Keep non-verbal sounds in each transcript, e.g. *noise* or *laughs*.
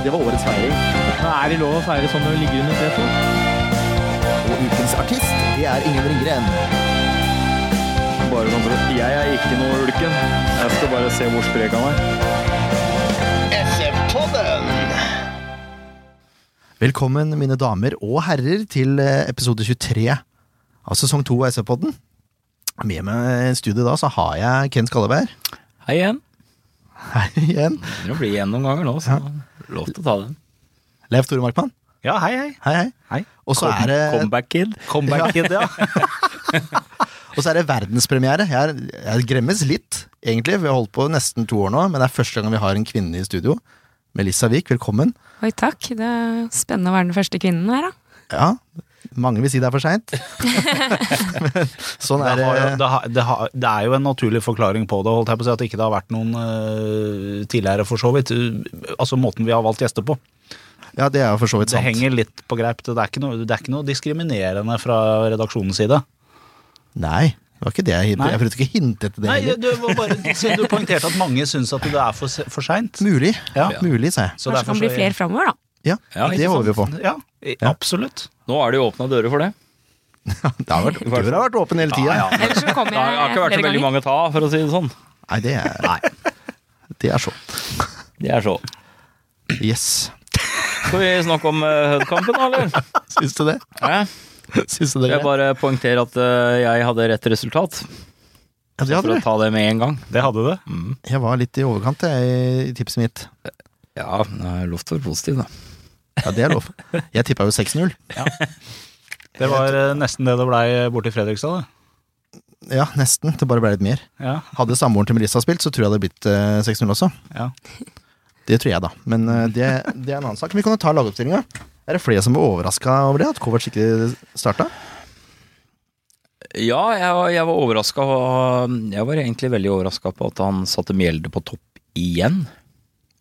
Det var årets feiring. Er det lov å feire sånn når du ligger under treet? Og ukens artist, det er Ingen Ringgren. Bare sånn for Jeg er ikke noe ulken. Jeg skal bare se hvor sprek han er. SF-podden! Velkommen, mine damer og herrer, til eh, episode 23 av sesong 2 av SF-podden. Med meg i studio da så har jeg Ken Skalleberg. Hei igjen. Hei igjen. Det blir igjen noen ganger nå, så lov til å ta den. Leif Tore Markmann. Ja, hei, hei. Hei, hei. Hei. Og så er det Comeback Kid. Comeback kid, ja. *laughs* Og så er det verdenspremiere. Jeg, er, jeg gremmes litt, egentlig. Vi har holdt på nesten to år nå, men det er første gang vi har en kvinne i studio. Melissa Wiik, velkommen. Oi, takk. Det er spennende å være den første kvinnen her, da. Ja, mange vil si det er for seint. *laughs* sånn Det, er har, det. det, har, det, har, det er jo en naturlig forklaring på det, holdt jeg på å si, at det ikke har vært noen uh, tidligere, for så vidt. Uh, Altså måten vi har valgt gjester på. Ja, det er jo for så vidt sant. Det henger litt på greip. Det er ikke noe, det er ikke noe diskriminerende fra redaksjonens side. Nei, det var ikke det jeg. Jeg prøvde ikke å hinte etter det Nei, heller. du, var bare, du poengterte at mange syns at det er for, for seint. Mulig. Ja. Mulig, sa jeg. Så Kanskje det kan bli flere framover, da. Ja, Ja, det håper vi på. Ja, absolutt. Nå er det jo åpna dører for det. *laughs* Det har vært, døra har vært åpen hele tida. Ellers så kommer Det har ikke vært så veldig mange å ta, for å si det sånn. Nei, det er, det er så. Det er så. Yes. Skal vi snakke om hødkampen da, eller? *laughs* Syns du det? Ja. Syns du det? Jeg bare poengterer at eh, jeg hadde rett resultat, Ja, det for å ta det med en gang. Det hadde det. Jeg var litt i overkant jeg, i tipset mitt. Ja, luft være positiv, da. Ja, det er lov. Jeg tippa jo 6-0. Det var eh, nesten det det blei borti Fredrikstad, det. Ja, nesten. Det bare ble litt mer. Ja, Hadde samboeren til Melissa spilt, så tror jeg det hadde blitt eh, 6-0 også. ja. Det tror jeg, da. Men eh, det, det er en annen sak. Vi kan jo ta lagoppstillinga. Er det flere som er overraska over det? At Kovac ikke starta? Ja, jeg var, jeg var overraska. Jeg var egentlig veldig overraska på at han satte Mjelde på topp igjen.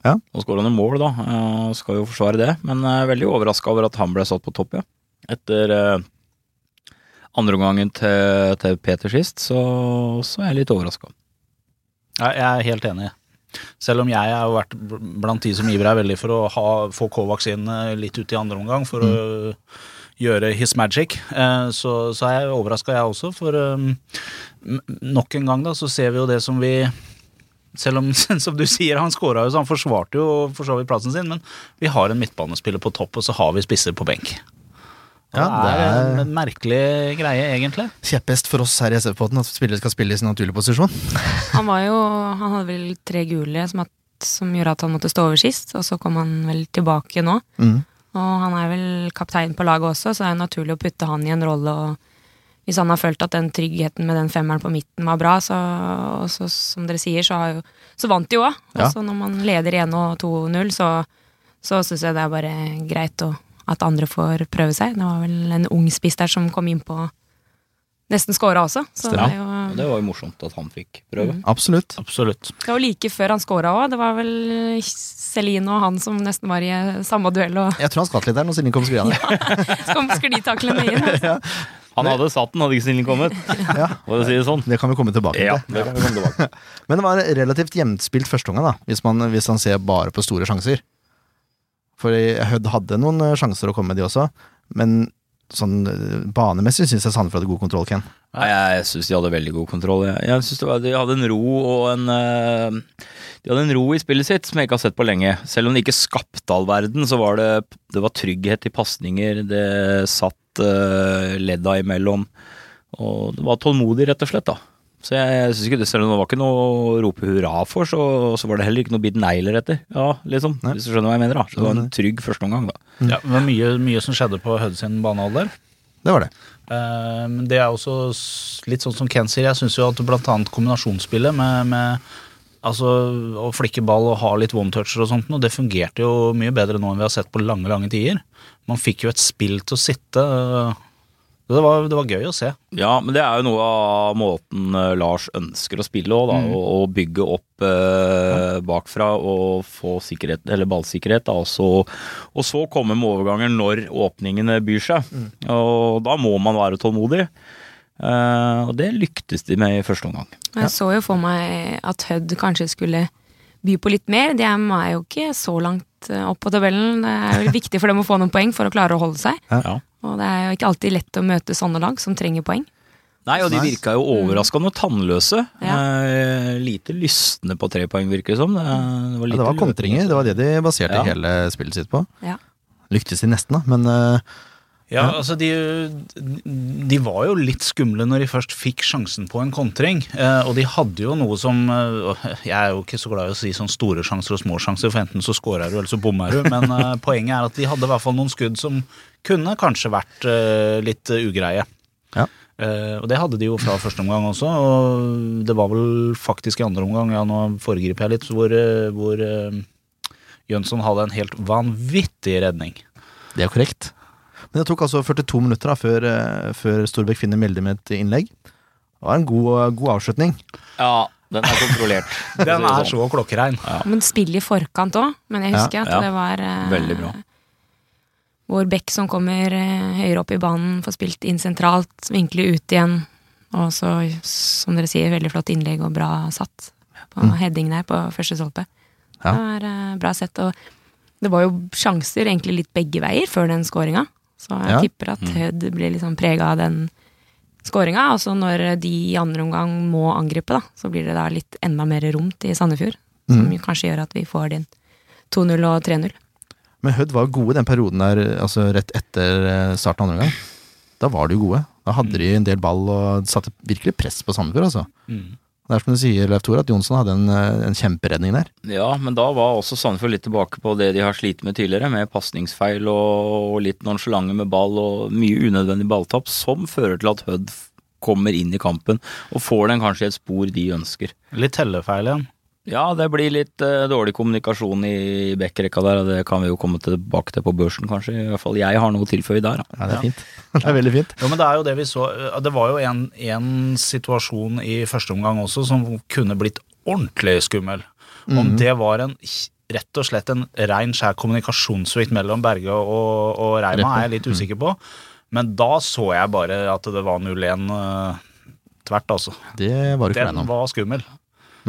Ja. Og skåra noen mål, da. Jeg skal jo forsvare det. Men jeg er veldig overraska over at han ble satt på topp, ja. Etter eh, andreomgangen til, til Peter sist, så, så er jeg litt overraska. Ja, jeg er helt enig. Selv om jeg har vært blant de som ivrer veldig for å ha, få Kovacs inn eh, litt ut i andre omgang for å gjøre his magic, eh, så, så er jeg overraska, jeg også. For um, nok en gang da, så ser vi jo det som vi selv om, *laughs* som du sier, han skåra jo, så han forsvarte jo for så vidt plassen sin, men vi har en midtbanespiller på topp, og så har vi spisser på benk. Ja, det det er en merkelig greie, egentlig. Kjepphest for oss her i SF-potten at spillere skal spille i sin naturlige posisjon. *laughs* Han var jo Han hadde vel tre gule som, at, som gjorde at han måtte stå over sist, og så kom han vel tilbake nå. Mm. Og han er vel kaptein på laget også, så det er naturlig å putte han i en rolle. Og hvis han har følt at den tryggheten med den femmeren på midten var bra, så, og så som dere sier, så, har jo, så vant de jo òg. Ja. Og når man leder 1 og 2-0, så, så syns jeg det er bare greit å, at andre får prøve seg. Det var vel en ung spiss der som kom inn på nesten scora også. Så det, er jo, det var jo morsomt at han fikk prøve. Absolutt. Absolutt. det var like før han scora òg. Det var vel Celine og han som nesten var i samme duell og Jeg tror han skvatt litt der når Silje kom skrivende. *laughs* så kom sklittaklene inn. *laughs* Altså. Han hadde satt den, hadde ikke snillen kommet. *laughs* Ja. For å si det sånn. Det kan vi komme tilbake Ja, til. det kan vi komme tilbake. *laughs* Men det var relativt jevnspilt førsteomgang, da, hvis man, hvis han ser bare på store sjanser. For Hødd hadde noen eh, sjanser å komme med, de også. Men sånn eh, banemessig syns jeg Sandefjord hadde god kontroll, Ken. Nei, jeg syns de hadde veldig god kontroll. Jeg, jeg synes det var, De hadde en ro og en eh, De hadde en ro i spillet sitt som jeg ikke har sett på lenge. Selv om de ikke skapte all verden, så var det, det var trygghet i pasninger. Det satt uh, ledda imellom. Og det var tålmodig, rett og slett. da Så jeg, jeg synes ikke det, Selv om det var ikke noe å rope hurra for, så, så var det heller ikke noe bite negler etter. Ja, liksom, Nei. Hvis du skjønner hva jeg mener. da Så det var en trygg førsteomgang. Mm. Ja, det var mye, mye som skjedde på Hødd sin banealder. Det var det. Eh, Men det er også litt sånn som Ken sier, jeg syns jo at annet kombinasjonsspillet med, med altså, å flikke ball og ha litt one-toucher og sånt, og det fungerte jo mye bedre nå enn vi har sett på lange, lange tider. Man fikk jo et spill til å sitte. Det var, det var gøy å se. Ja, men det er jo noe av måten eh, Lars ønsker å spille òg, da. Mm. Å, å bygge opp eh, bakfra og få sikkerhet, eller ballsikkerhet, da. Og så, og så komme med overganger når åpningene byr seg. Mm. Og da må man være tålmodig. Eh, og det lyktes de med i første omgang. Jeg så jo for meg at Hødd kanskje skulle by på litt mer. De er jo ikke så langt eh, opp på tabellen. Det er jo viktig for dem å få noen poeng for å klare å holde seg. Ja. Og det er jo ikke alltid lett å møte sånne lag som trenger poeng. Nei, og de virka jo overraskende tannløse. Ja. Eh, lite lystne på tre poeng, virker det som. Det, var, Ja, det var kontringer, det var det de baserte Ja. hele spillet sitt på. Ja. Lyktes de nesten, da, men eh, Ja, altså de, de var jo litt skumle når de først fikk sjansen på en kontring. Eh, og de hadde jo noe som eh, Jeg er jo ikke så glad i å si sånn store sjanser og små sjanser, for enten så scorer du, eller så bommer du. Men eh, *laughs* poenget er at de hadde i hvert fall noen skudd som kunne kanskje vært litt ugreie. Ja. Og det hadde de jo fra første omgang også, og det var vel faktisk i andre omgang, ja nå foregriper jeg litt, hvor, hvor Jønsson hadde en helt vanvittig redning. det er korrekt. Men det tok altså 42 minutter da, før, eh, før Storbekk finner Melde med et innlegg. Det var en god, god avslutning. Ja, den er kontrollert. Den er så klokkerein. Men spill i forkant òg. Men jeg husker at Ja. det var eh, Veldig bra. Vår bekk som kommer eh, høyere opp i banen, får spilt inn sentralt, vinkler ut igjen. Og så, som dere sier, veldig flott innlegg og bra satt på Mm. heading der på første stolpe. Ja. Det var eh, bra sett. Og det var jo sjanser egentlig litt begge veier før den scoringa. Så jeg Ja. tipper at Hødd blir liksom prega av den skåringa. Og så når de i andre omgang må angripe, da, så blir det da litt enda mer rom til Sandefjord. Som Mm. kanskje gjør at vi får din 2-0 og 3-0. Men Hødd var gode den perioden der, altså rett etter eh, starten av andre omgang. Da var de jo gode. Da hadde de en del ball og satte virkelig press på Sandefjord, altså. Mm. Det er som du sier, Leif Tore, at Jonsson hadde en, eh, en kjemperedning der. Ja, men da var også Sandefjord litt tilbake på det de har slitt med tidligere, med pasningsfeil og, og litt nonsjalante med ball og mye unødvendig balltap, som fører til at Hødd kommer inn i kampen og får den kanskje i et spor de ønsker. Litt tellefeil igjen. Ja, det blir litt uh, dårlig kommunikasjon i backrekka der, og det kan vi jo komme tilbake til på børsen, kanskje. I hvert fall jeg har noe å tilføye der. Da. Ja, det er fint. *laughs* Det er veldig fint. Jo, men det er jo det vi så eh, Det var jo en, en situasjon i første omgang også som kunne blitt ordentlig skummel. Om det var en rett og slett en rein skjær kommunikasjonssvikt mellom Berge og, og Reima, er jeg litt usikker på. Men da så jeg bare at det var 0-1 uh, tvert, altså. Det var du ikke Den var skummel.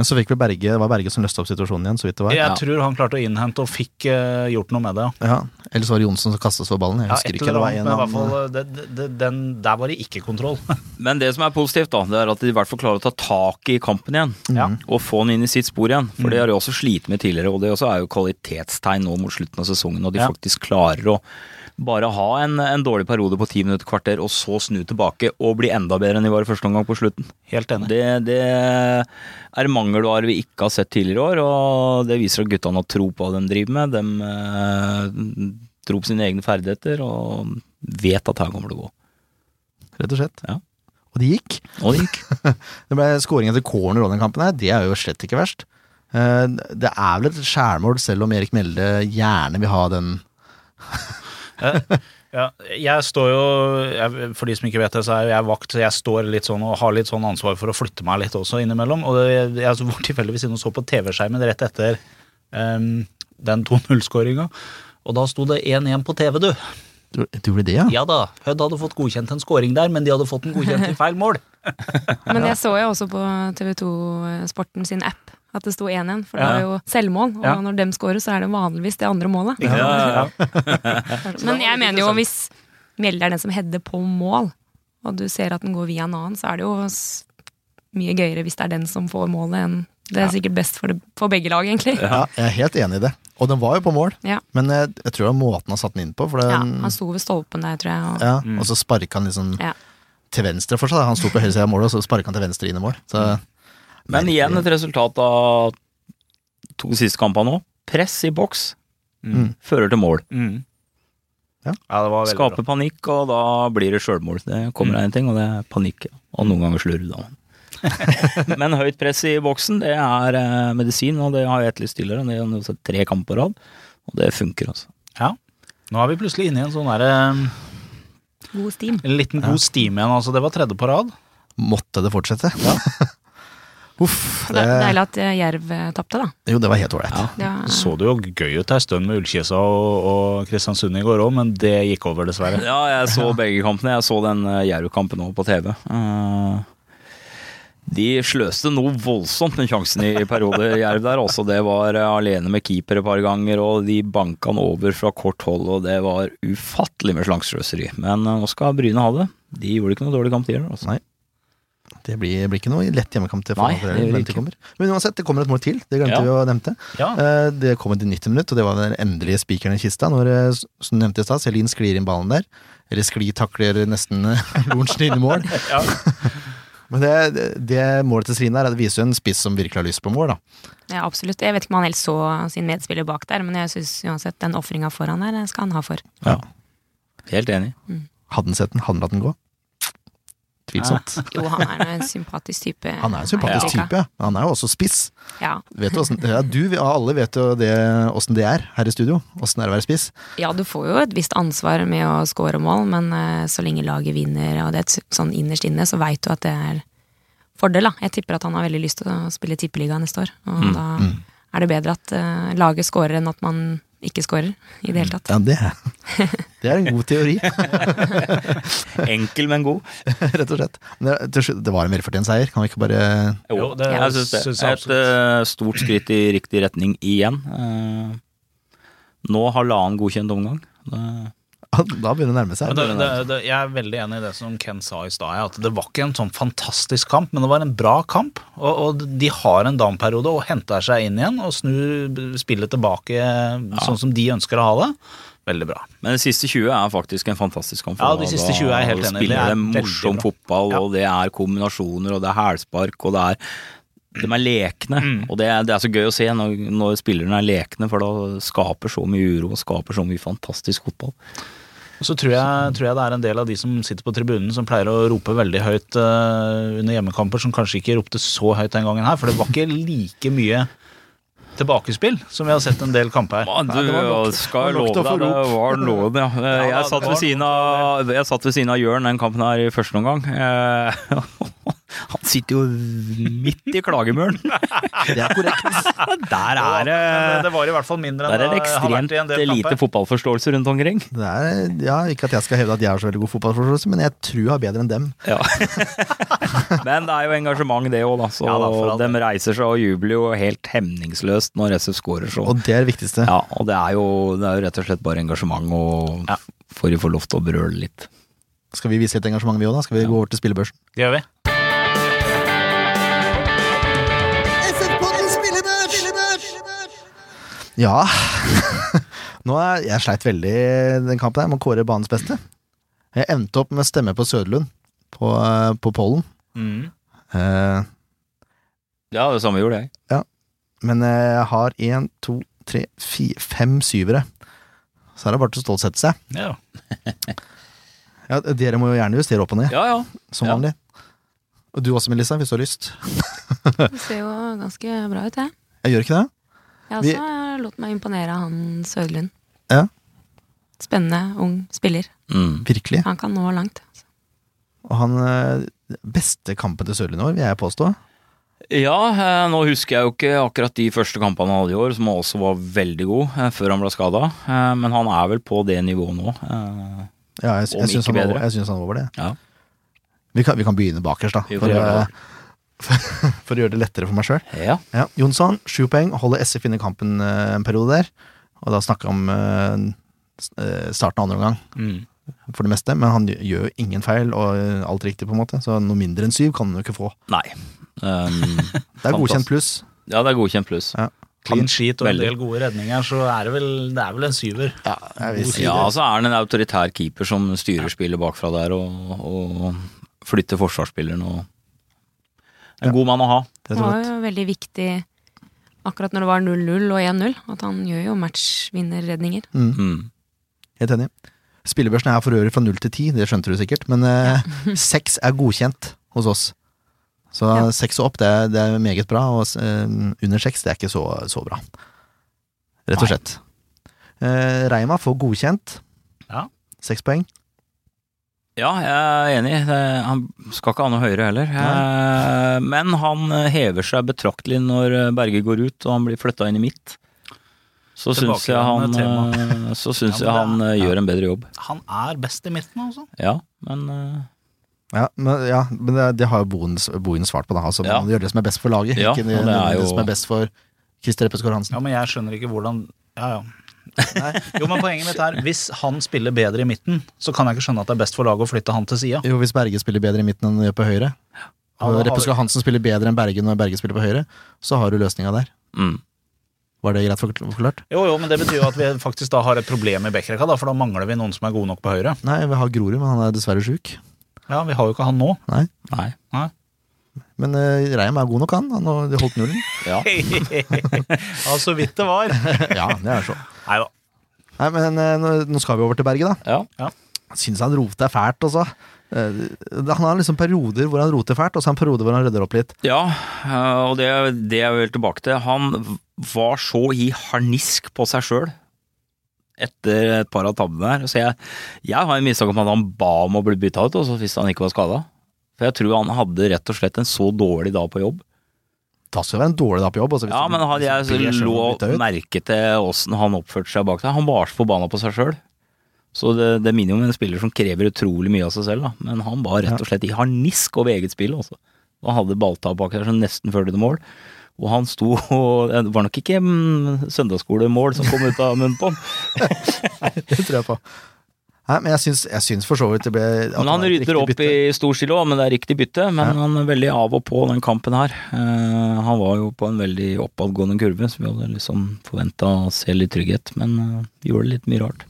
Men så fikk vi Berge, det var Berge som løste opp situasjonen igjen, så vidt det var. Jeg Ja. tror han klarte å innhente og fikk uh, gjort noe med det. ja. Ja, Ellers var det Jonsson som kastet for ballen. Jeg Ja, husker ikke. Eller annet, en men i hvert fall, eh, det, det, den, der var det ikke kontroll. *laughs* Men det som er positivt, da, det er at de i hvert fall klarer å ta tak i kampen igjen. Ja. Og få den inn i sitt spor igjen. For det har de også slitt med tidligere, og det også er jo kvalitetstegn nå mot slutten av sesongen. Og de Ja. faktisk klarer å bare ha en, en dårlig periode på ti minutter, kvarter, og så snu tilbake og bli enda bedre enn de var i første omgang på slutten. Helt enig. Det, det er mangelvarer vi ikke har sett tidligere i år, og det viser at guttene har tro på hva de driver med. De eh, tror på sine egne ferdigheter og vet at her kommer det å gå. Rett og slett. Ja. Og det gikk. Og det gikk. *laughs* Det ble skåring etter corner og den kampen her. Det er jo slett ikke verst. Eh, Det er vel et skjærmål, selv om Erik Melde gjerne vil ha den *laughs* Ja, jeg står jo, jeg, for de som ikke vet det, så er jo jeg vakt, så jeg står litt sånn og har litt sånn ansvar for å flytte meg litt også innimellom. Og det, jeg så var tilfeldigvis inne og så på TV-skjermen rett etter um, den 2-0-skåringa. Og da sto det 1-1 på TV, du. Du du gjorde det, ja? Ja da, Hødd hadde fått godkjent en skåring der, men de hadde fått den godkjent i *laughs* feil mål. Men jeg så jo også på TV2 Sporten sin app at det sto 1-1, for det er var jo selvmål. Og Ja. når dem scorer, så er det vanligvis det andre målet. Ja, ja, Ja, *laughs* Men jeg mener jo hvis Mjelde er den som header på mål, og du ser at den går via en annen, så er det jo mye gøyere hvis det er den som får målet, enn Det er sikkert best for, det, for begge lag, egentlig. Ja, jeg er helt enig i det. Og den var jo på mål, Ja. men jeg, jeg tror det var måten han satte den inn på. For Ja, han sto ved stolpen der, tror jeg. Og, ja, Og så sparka han liksom Ja. til venstre fortsatt. Han sto på høyre side av målet, og så sparka han til venstre inn i mål. Så, Men igjen et resultat av to siste kampene nå. Press i boks Mm. fører til mål. Mm. Ja. ja, det var veldig Skaper bra. panikk, og da blir det sjølmål. Det kommer av en ting, og det er panikk. Og noen ganger slurv, da. *laughs* Men høyt press i boksen, det er eh, medisin, og det har jeg etterlyst tidligere. Det er sett tre kamper på rad, og det funker, altså. Ja. Nå er vi plutselig inne i en sånn derre God steam. En liten god steam igjen, altså. Det var tredje på rad. Måtte det fortsette? *laughs* Uff. Det Det, er deilig at eh, Jerv eh, tapte, da. jo, det var helt ålreit. Ja. Så det jo gøy ut ei stund med Ullkisa og, og Kristiansund i går òg, men det gikk over, dessverre. Ja, jeg så begge kampene. Jeg så den uh, Jerv-kampen nå på TV. Uh... de sløste noe voldsomt med sjansen i perioder, Jerv der. Også det var eh, alene med keeper et par ganger, og de banka han over fra kort hold, og det var ufattelig med slangsløseri. Men eh, nå skal Bryne ha det. De gjorde ikke noe dårlig kamp, de heller. Altså. Nei. Det blir, blir ikke noe lett hjemmekamp til Nei, Fana det gjør når det det kommer. Men uansett, det kommer et mål til. Det glemte Ja. vi å nevne. Ja. Eh, Det kom et 90 minutt, og det var den endelige spikeren i kista. Når, eh, som du nevnte i stad, Selin sklir inn ballen der. Eller skli takler nesten eh, *laughs* Lorentzen inn i mål. *laughs* Ja. *laughs* Men det, det, det målet til Srin der, det viser jo en spiss som virkelig har lyst på mål, da. Ja, absolutt. Jeg vet ikke om han helst så sin medspiller bak der, men jeg syns uansett den ofringa foran der skal han ha for. Ja. Helt enig. Hadde han sett den, hadde han latt den gå? Tvilsomt. Jo, han er en sympatisk type. *laughs* Han er en sympatisk type, ja. Han er jo også spiss. Ja. Vet du, hvordan, ja, du alle vet jo det, åssen det er her i studio. Åssen det er å være spiss. ja, du får jo et visst ansvar med å score mål, men eh, så lenge laget vinner, og det er sånn innerst inne, så veit du at det er fordel, da. Jeg tipper at han har veldig lyst til å spille tippeliga neste år, og Mm, da er det bedre at eh, laget scorer enn at man ikke scorer i det hele tatt. Ja, det, det er en god teori, *laughs* Enkel, men god. *laughs* rett og slett. Men det, var en velfortjent seier, kan vi ikke bare Jo, det jeg synes det. synes jeg Et eh, stort skritt i riktig retning igjen. Eh, nå halvannen godkjent omgang. Det, Da begynner det å nærme seg. Det, det, det, jeg er veldig enig i det som Ken sa i stad, at det var ikke en sånn fantastisk kamp, men det var en bra kamp. Og, og de har en down-periode og henter seg inn igjen og snur spillet tilbake sånn som de ønsker å ha det. Veldig bra. Men de siste 20 er faktisk en fantastisk kamp. Ja, de siste 20 er helt enig i. Det Spiller er det morsom fotball, Ja. og det er kombinasjoner, og det er hælspark, og det er de er lekne, Mm. og det er, det er så gøy å se når, når spillerne er lekne, for da skaper så mye uro og skaper så mye fantastisk fotball. Så tror jeg, tror jeg det er en del av de som sitter på tribunen som pleier å rope veldig høyt eh, under hjemmekamper, som kanskje ikke ropte så høyt den gangen her, for det var ikke like mye tilbakespill som vi har sett en del kamper her. Man, du Nei, nok- skal det love deg, det var noen, ja. *laughs* Jeg satt ved siden av, jeg satt ved siden av Jørn den kampen her i første omgang. *laughs* *laughs* Eh, Han sitter jo midt i klagemuren. Det er korrekt. Der er det det var i hvert fall mindre enn er det det har vært ekstremt i en del lite fotballforståelse rundt omkring. Det er, ja, ikke at jeg skal hevde at jeg har så veldig god fotballforståelse, men jeg tror jeg har bedre enn dem. Ja. *laughs* Men det er jo engasjement, det òg, da. Så Ja da, de reiser seg og jubler jo helt hemningsløst når SF scorer så. Og det er det viktigste. Ja, og det er, jo, det er jo rett og slett bare engasjement, og Ja. får jo få lov til å brøle litt. Skal vi vise litt engasjement, vi òg, da? Skal vi gå over til spillebørsen? Det gjør vi. Ja. *laughs* Nå er, jeg sleit veldig den kampen her med å kåre banens beste. Jeg endte opp med stemme på Søderlund på, eh, på pollen. Mm. Uh, Ja, det samme gjorde jeg. men eh, jeg har én, to, tre, fire, fem syvere. Så er det bare til å stålsette seg. Ja. *laughs* Ja, dere må jo gjerne justere opp og ned, Ja, ja. som ja. vanlig. Og du også, Melissa, hvis du har lyst. *laughs* Det ser jo ganske bra ut, jeg. Jeg gjør ikke det? Jeg også har lot meg imponere av han Søderlund. Ja. Spennende, ung spiller. Mm. Virkelig. Han kan nå langt. Og han eh, Beste kampen til Søderlund i år, vil jeg påstå. Ja, eh, nå husker jeg jo ikke akkurat de første kampene han hadde i år, som også var veldig god eh, før han ble skada. Men han er vel på det nivået nå. Ja, jeg, jeg, syns han, han var over det. Ja. Vi kan, vi kan begynne bakerst, da. Vi får For, å- for å gjøre det lettere for meg sjøl. Ja. Ja, Jonsson, sju poeng, holder SF inne i kampen eh, en periode der. Og da snakka om eh, eh, starten av andre omgang, Mm. for det meste. Men han gjør jo ingen feil, og eh, alt riktig, på en måte. Så noe mindre enn syv kan han jo ikke få. Nei. Um, *laughs* Det er godkjent pluss. ja, det er godkjent pluss. Ja. Clean sheet og en del gode redninger, så er det vel, det er vel en syver. Ja, Ja, så er han en autoritær keeper som styrer spillet bakfra der og, og flytter forsvarsspilleren og En god mann å ha. Det var jo veldig viktig akkurat når det var 0-0 og 1-0, at han gjør jo matchvinnerredninger. Mm, Mm. helt enig. Spillebørsen er for øvrig fra null til ti, det skjønte du sikkert. Men ja. *laughs* 6 er godkjent hos oss. Så Ja. 6 og opp, det er, det er meget bra, og eh, under 6 det er ikke så, så bra. Rett og slett. Eh, Reima får godkjent. Ja. Seks poeng. Ja, jeg er enig. Han skal ikke ha noe høyere heller. Nei. Men han hever seg betraktelig når Berge går ut og han blir flytta inn i midt. Så syns jeg han, eh, så syns Ja, jeg han er- eh, gjør en bedre jobb. Han er best i midten, altså. Ja, men eh, Ja, men, ja, men det, det har jo Bohin, Bohin svart på, da. Altså, Ja. Man gjør det som er best for laget, Ja, ikke det, det er det som er best for Christer Eppeskår Hansen. Ja, men jeg skjønner ikke hvordan Ja, ja. Nei. Jo, men poenget mitt er, hvis han spiller bedre i midten, så kan jeg ikke skjønne at det er best for laget å flytte han til sida. Jo, hvis Berge spiller bedre i midten enn han gjør på høyre, og ja, Reppe skal Hansen spiller bedre enn Berge når Berge spiller på høyre, så har du løsninga der. mm. Var det greit forklart? Jo, jo, men det betyr jo at vi faktisk da har et problem i backrekka, da, for da mangler vi noen som er gode nok på høyre. Nei, vi har Grorud, men han er dessverre sjuk. Ja, vi har jo ikke han nå. Nei. Nei. Men uh, Reim er god nok, han. Han har holdt nullen. Ja. *laughs* ja, så vidt det var. *laughs* ja, det er så. Nei da. Nei, men uh, nå, skal vi over til Berge, da. ja. Syns han roter fælt også. Eh, han har liksom perioder hvor han roter fælt, og så har han perioder hvor han rydder opp litt. Ja, og det, det er vel tilbake til. Han var så i harnisk på seg sjøl etter et par av tabbene her. Så jeg, jeg har en mistanke om at han ba om å bli bytta ut, også hvis han ikke var skada. For jeg tror han hadde rett og slett en så dårlig dag på jobb. Det skal være en dårlig dag på jobb. Altså, Ja, men hadde jeg lå merke til åssen han oppførte seg bak deg. Han var så forbanna på seg sjøl. Så det, det minner jo om en spiller som krever utrolig mye av seg selv, da. Men han var rett og slett i harnisk over eget spill, altså. Han hadde balltap bak der som nesten førte til mål. Og han sto og Det var nok ikke mm, søndagsskolemål som kom ut av munnen på han. *laughs* Det tror jeg på. Nei, men jeg syns, jeg syns for så vidt det ble at Men han rydder opp bytte. i stor stil òg, men det er riktig bytte. Men Ja. han er veldig av og på den kampen her. Uh, han var jo på en veldig oppadgående kurve, så vi hadde liksom forventa å se litt trygghet. Men eh, gjorde litt mye rart.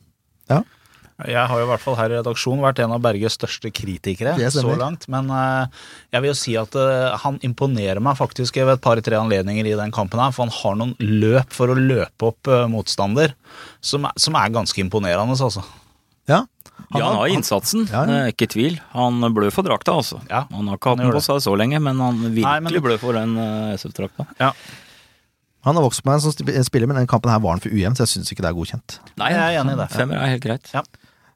Jeg har jo i hvert fall her i redaksjonen vært en av Berges største kritikere så langt. Men eh, jeg vil jo si at han imponerer meg faktisk ved et par-tre anledninger i den kampen her. For han har noen løp for å løpe opp motstander som er, som er ganske imponerende, altså. Ja. ja, han har innsatsen, Ja, ja. er ikke tvil. Han blør for drakta, altså. Ja, han har ikke hatt den på seg så lenge, men han virkelig Nei, men- blør for den uh, SF-drakta. Ja. Han har vokst på meg som spiller, men den kampen her var han for ujevn, så jeg syns ikke det er godkjent. Nei, Jeg er enig i det. Femmer er helt greit. Ja.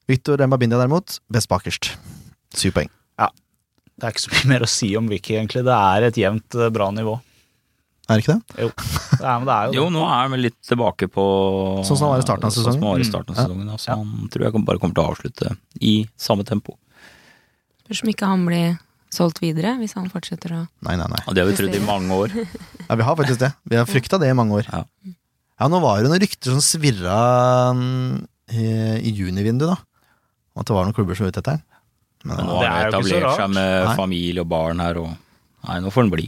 Victor Rembabindia derimot, best bakerst. Syv poeng. Det er ikke så mye mer å si om Vicky, egentlig. Det er et jevnt, eh, bra nivå. Er det ikke det? Jo, det er, men det er jo *laughs* det. Jo, nå er han litt tilbake på Sånn som han var i starten av Sånn som han var i Mm. starten av Ja. sesongen. Altså, Han tror jeg bare kommer til å avslutte i samme tempo. Spørs om ikke han blir solgt videre, hvis han fortsetter å Nei, nei, nei. Og det har vi trodd i mange år. *laughs* Ja, vi har faktisk det. Vi har frykta det i mange år. Ja. Ja, nå var det noen rykter som svirra mm, i, i junivinduet, da. Om at det var noen klubber som var ute etter den. Men Men nå det har han etablert seg med Nei. familie og barn her, og Nei, nå får han bli.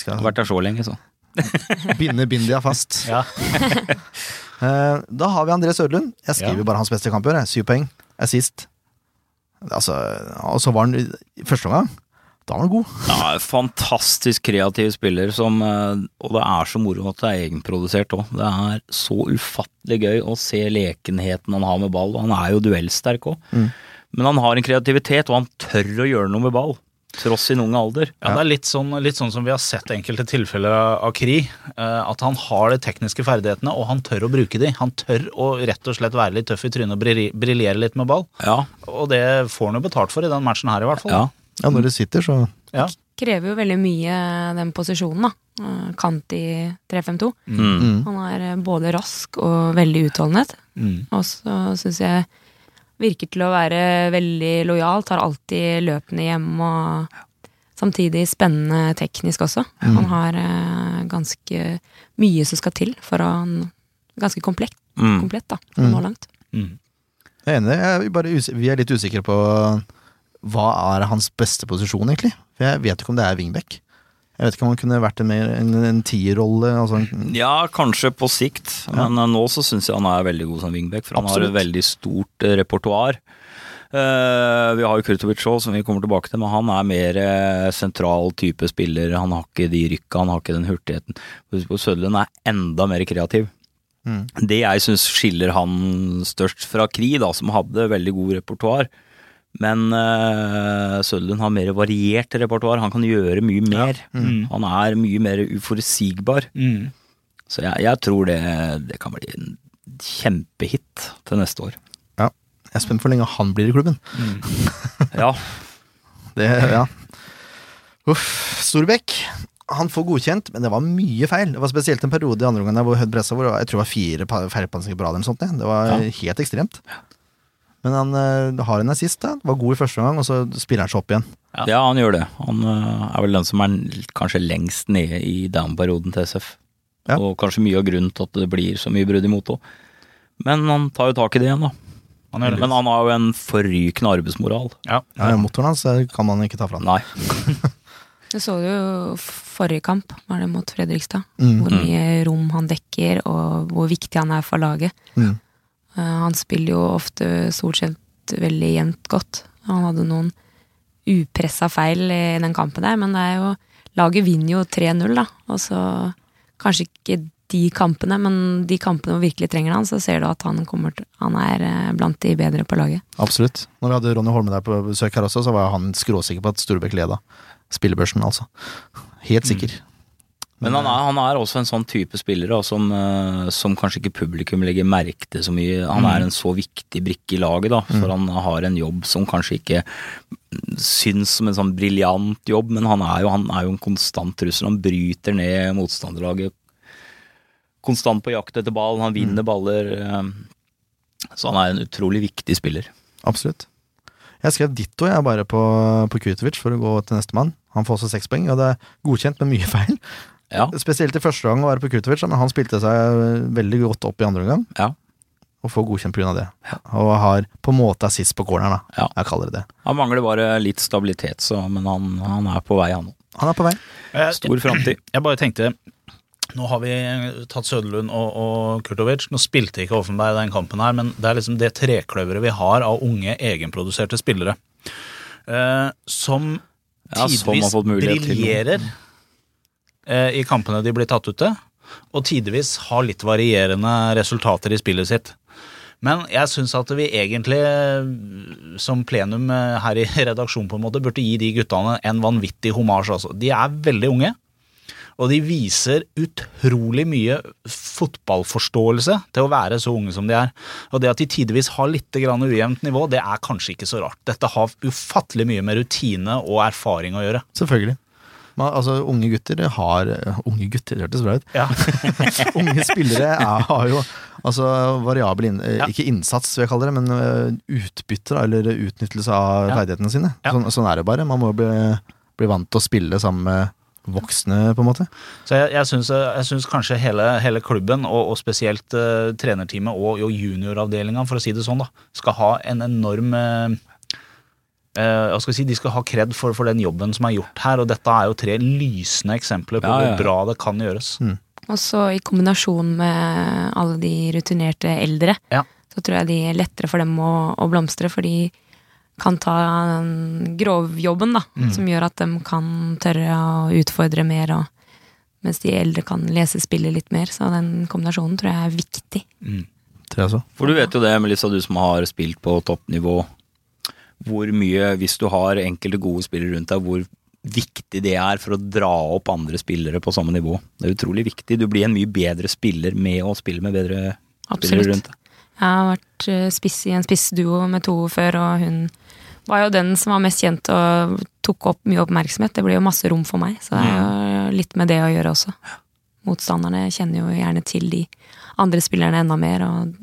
Skal har vært der så lenge, så. *laughs* binde Bindia fast. Ja. *laughs* Eh, Da har vi André Sødlund. Jeg skriver Ja. bare hans beste kamp i år. Syv poeng. Assist. Altså, og så var han i første omgang. Da var han god. Ja, fantastisk kreativ spiller, som, eh, og det er så moro at det er egenprodusert òg. Det er så ufattelig gøy å se lekenheten han har med ball. Han er jo duellsterk òg. Mm. Men han har en kreativitet, og han tør å gjøre noe med ball. Tross sin unge alder. Ja, det er litt sånn, litt sånn som vi har sett enkelte tilfeller av, Kri. eh, at han har de tekniske ferdighetene, og han tør å bruke de. Han tør å rett og slett være litt tøff i trynet og briljere litt med ball. Ja, Og det får han jo betalt for i den matchen her, i hvert fall. ja. Ja, når det sitter, så Ja. Krever jo veldig mye den posisjonen, da. Eh, Kant i 3-5-2. Mm. mm. Han er eh, både rask og veldig utholdenhet. Mm. Og så syns jeg virker til å være veldig lojal, tar alltid løpene hjem og samtidig spennende teknisk også. Mm. Han har eh, ganske mye som skal til for å han Ganske komplett, Mm. komplett da, Mm. nå langt. Mm. Jeg er enig. Jeg er bare vi er litt usikre på hva er hans beste posisjon, egentlig. For jeg vet ikke om det er wingback. Jeg vet ikke om han kunne vært en, mer, en, en tierrolle. Altså en, Ja, kanskje på sikt, men eh, nå så syns jeg han er veldig god som wingback, for han har et veldig stort eh, repertoar. Uh, vi har jo Kurtovic òg, som vi kommer tilbake til, men han er mer uh, sentral type spiller. Han har ikke de rykka, han har ikke den hurtigheten. Sødlund er enda mer kreativ. Mm. Det jeg syns skiller han størst fra Kri, da, som hadde veldig god repertoar, Men uh, Søderlund har mer variert repertoar. Han kan gjøre mye mer. Mm. Han er mye mer uforutsigbar. Mm. Så jeg, jeg tror det, det kan bli en kjempehit til neste år. Ja. Jeg er spent på hvor lenge han blir i klubben. *laughs* Ja, Det, ja. Uff. Storbekk. Han får godkjent, men det var mye feil. Det var spesielt en periode i andre omgang hvor jeg tror det var fire pa- feilpassinger på rad. Det var Ja. helt ekstremt. Men han uh, har en assist, da. Var god i første omgang, og så spiller han seg opp igjen. Ja. ja. han gjør det. Han uh, er vel den som er kanskje lengst nede i down-perioden til SF. Ja. Og kanskje mye av grunnen til at det blir så mye brudd imot òg. Men han tar jo tak i det igjen, da. Han gjør det. Men han har jo en forrykende arbeidsmoral. ja. Ja, Motoren hans eh, kan man ikke ta fra ham. Nei. *laughs* Det så du jo forrige kamp, var det mot Fredrikstad. Mm. Hvor mye rom han dekker, og hvor viktig han er for laget. Mm. Eh, han spiller jo ofte stort sett veldig jevnt godt. Han hadde noen upressa feil i den kampen der, men det er jo Laget vinner jo 3-0, da. Og så kanskje ikke de kampene, men de kampene hvor virkelig trenger han, så ser du at han til Han er eh, blant de bedre på laget. Absolutt. Når vi hadde Ronny Holme der på besøk her også, så var han skråsikker på at Storbekk leda spillebørsen, altså. Helt sikker. Men han er, han er også en sånn type spiller da, som, øh, som kanskje ikke publikum legger merke til så mye. Han er en så viktig brikke i laget, da, for han har en jobb som kanskje ikke syns som en sånn briljant jobb, men han er, jo, han er jo en konstant trussel. Han bryter ned motstanderlaget. Konstant på jakt etter ball, han vinner baller. øh, Så han er en utrolig viktig spiller. Absolutt. Jeg skrev ditto jeg bare på, på Kutovic for å gå til nestemann. Han får også seks poeng, og det er godkjent med mye *laughs* feil. Ja, Spesielt i første gang å være på Krutovic, men han spilte seg veldig godt opp i andre omgang, ja. og får godkjent pga. det. Og har på en måte assist på corneren, da. Ja. Jeg kaller det det. Han mangler bare litt stabilitet, så, men han, han er på vei, han òg. Han er på vei. Eh, Stor framtid. *clears throat* Jeg bare tenkte Nå har vi tatt Søderlund og, og Kurtovic. Nå spilte ikke Offenberg den kampen her, men det er liksom det trekløveret vi har av unge, egenproduserte spillere. Eh, som Ja, tidvis ja, briljerer eh, i kampene de blir tatt ut til, og tidvis har litt varierende resultater i spillet sitt. Men jeg syns at vi egentlig, eh, som plenum eh, her i *laughs* redaksjonen, på en måte, burde gi de guttene en vanvittig homasj. Altså. De er veldig unge. Og de viser utrolig mye fotballforståelse til å være så unge som de er. Og det at de tidvis har litt ujevnt nivå, det er kanskje ikke så rart. Dette har ufattelig mye med rutine og erfaring å gjøre. Selvfølgelig. Men, altså, unge gutter har Unge gutter, det hørtes bra ut. Ja. *laughs* unge spillere er, har jo altså variabel inn, eh, Ja. Ikke innsats, vil jeg kalle det, men utbytter, eller utnyttelse av Ja. ferdighetene sine. Sånn, sånn er det bare. Man må bli, bli vant til å spille sammen med voksne, på en måte. Så jeg, jeg, syns, kanskje hele, hele klubben, og, og spesielt uh, trenerteamet og, og junioravdelinga, for å si det sånn, da, skal ha en enorm eh, eh, hva skal jeg si, De skal ha kred for, for den jobben som er gjort her, og dette er jo tre lysende eksempler på Ja, ja, ja. hvor bra det kan gjøres. Og så i kombinasjon med alle de rutinerte eldre, Ja. så tror jeg de er lettere for dem å, å blomstre, for de kan ta den grovjobben, da, som gjør at de kan tørre å utfordre mer, og, mens de eldre kan lese spillet litt mer. Så den kombinasjonen tror jeg er viktig. Mm. For du vet jo det, Melissa, du som har spilt på toppnivå, hvor mye, hvis du har enkelte gode spillere rundt deg, hvor viktig det er for å dra opp andre spillere på samme nivå. Det er utrolig viktig. Du blir en mye bedre spiller med å spille med bedre spillere rundt deg. Jeg har vært eh, spiss i en spissduo med to før, og hun var jo den som var mest kjent og tok opp mye oppmerksomhet. Det ble jo masse rom for meg, så det er jo litt med det å gjøre også. Motstanderne kjenner jo gjerne til de andre spillerne enda mer, og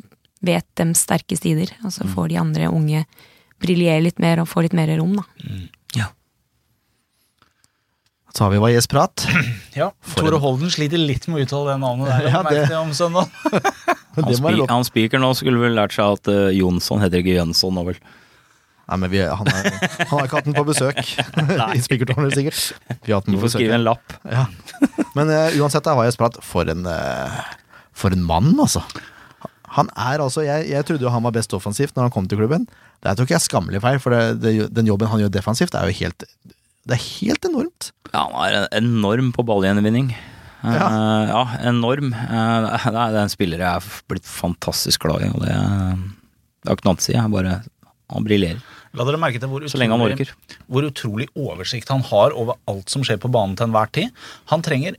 vet dems sterke sider. Og så får de andre unge briljere litt mer og få litt mer rom, da. Så har vi Valles prat. *clears throat* Ja, Tore Holden sliter litt med å uttale det navnet der. *laughs* Ja, Ja, det... det- om søndag. *laughs* Han, Det spi han spiker nå skulle vel lært seg at uh, Jonsson heter ikke Jønsson nå, vel. Nei, men vi, han, er, han har ikke hatt den på besøk *laughs* i spikertårnet, sikkert. Vi har hatt den på får skrive en lapp. Ja. Men uh, uansett, da har jeg prat. For en uh, For en mann, altså. Han er altså jeg, jeg trodde jo han var best offensivt når han kom til klubben. Det er tror ikke jeg er skammelig feil, for det, det, den jobben han gjør defensivt, er jo helt Det er helt enormt. Ja, han er enorm på ballgjenvinning. Ja. Ja. ja, enorm. Uh, det er er en spiller jeg er blitt fantastisk glad i, og det, det har ikke noe annet å si. Jeg bare, han briljerer. La dere merke til hvor Så lenge han utrolig, orker. hvor utrolig oversikt han har over alt som skjer på banen til enhver tid. Han trenger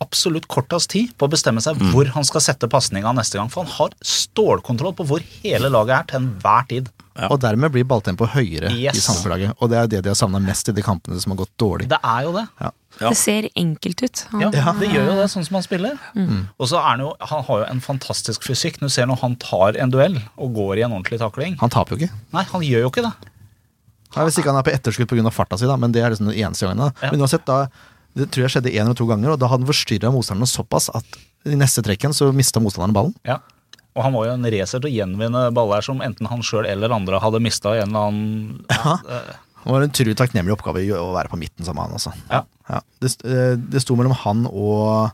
absolutt kortest tid på å bestemme seg Mm. hvor han skal sette pasninga neste gang. For han har stålkontroll på hvor hele laget er til enhver tid. Ja. Og dermed blir balltempoet høyere Yes. i Sandefjord-laget. Og det er det de har savna mest i de kampene som har gått dårlig. Det er jo det. Ja. Det ser enkelt ut. Han, Ja, Det gjør jo det, sånn som han spiller. Mm. Og så er han jo Han har jo en fantastisk fysikk. Du ser når han tar en duell og går i en ordentlig takling. Han taper jo ikke. Nei, han gjør jo ikke det. Nei, hvis ikke han er på etterskudd pga. farta si, da, men det er liksom den eneste gangen. da. Ja. Men uansett, da, det tror jeg skjedde én eller to ganger, og da hadde han forstyrra motstanderne såpass at i neste trekken så mista motstanderen ballen. Ja. Og han var jo en racer til å gjenvinne baller som enten han sjøl eller andre hadde mista i en eller annen Ja. eh, Det var en utrolig takknemlig oppgave å være på midten sammen med han. Altså. Ja. Ja. Det, eh, det sto mellom han og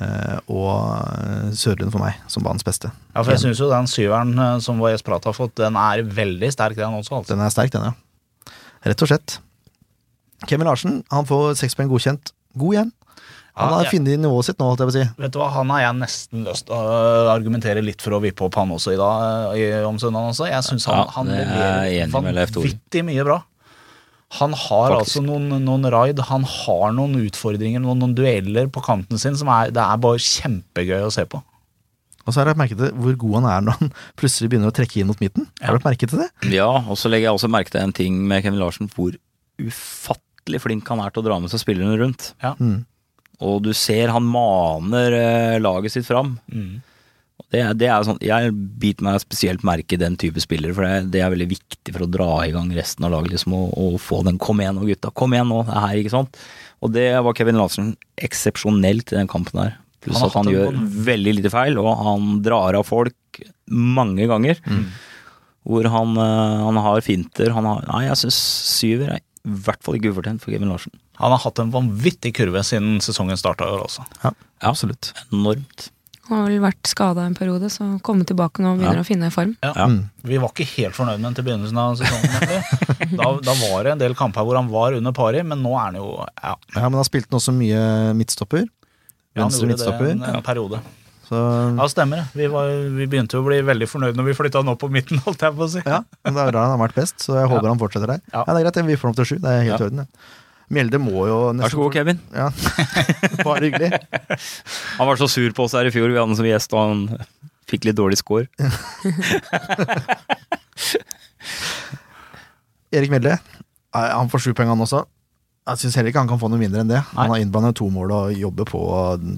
eh, og Sørlund for meg, som banens beste. Ja, for jeg syns jo den syveren som VS Prat har fått, den er veldig sterk, den også. altså. Den er sterk, den, ja. Rett og slett. Kevin Larsen han får seks poeng godkjent. God igjen. Han Ja, har jeg- funnet nivået sitt nå, alt jeg vil si. Vet du hva, Han har jeg nesten lyst til å argumentere litt for å vippe opp han også i dag, i, om søndagen også. Jeg syns han, Ja, han er leverer vanvittig mye bra. Han har Faktisk. altså noen, noen raid, han har noen utfordringer, noen, noen dueller på kanten sin som er, det er bare kjempegøy å se på. Og så har jeg merket det, hvor god han er når han *laughs* plutselig begynner å trekke inn mot midten. Har du merket det? Ja, og så legger jeg også merke til en ting med Kevin Larsen, hvor ufattelig flink han er til å dra med seg spillerne rundt. Ja. Mm. Og du ser han maner eh, laget sitt fram. Mm. Det, er- det er sånn, Jeg biter meg spesielt merke i den type spillere, for det, det er veldig viktig for å dra i gang resten av laget. liksom, og, og få den 'kom igjen nå, gutta', kom igjen nå, det er her, ikke sant. Og det var Kevin Larsen eksepsjonelt i den kampen her. Pluss at han gjør veldig lite feil, og han drar av folk mange ganger. Mm. Hvor han, eh, han har finter. Han har, nei, jeg syns syver er i hvert fall ikke ufortjent for Kevin Larsen. Han har hatt en vanvittig kurve siden sesongen starta i år også. Ja, absolutt. Enormt. Han har vel vært skada en periode, så komme tilbake nå og begynner Ja. å finne form. Ja. Ja. Mm. Vi var ikke helt fornøyd med ham til begynnelsen av sesongen. *laughs* Da, da var det en del kamper hvor han var under pari, men nå er han jo ja, Ja, men han spilte også mye midtstopper. Venstre ja, han gjorde det en, en periode. Så Ja, stemmer det. Vi, var, vi begynte jo å bli veldig fornøyd når vi flytta han opp på midten, *laughs* holdt jeg på å si. ja, men det er da han har vært best, så jeg håper Ja. han fortsetter der. Ja. Ja, Det er greit, vi får ham til sju. Det er helt i Ja. orden. Mjelde må jo Vær så god, Kevin. Ja. *laughs* Bare hyggelig. *laughs* Han var så sur på oss her i fjor, vi hadde han som gjest, og han fikk litt dårlig score. Erik Mjelde, han får sju poeng han også. Jeg syns heller ikke han kan få noe mindre enn det. Han har innblandet to mål og jobber på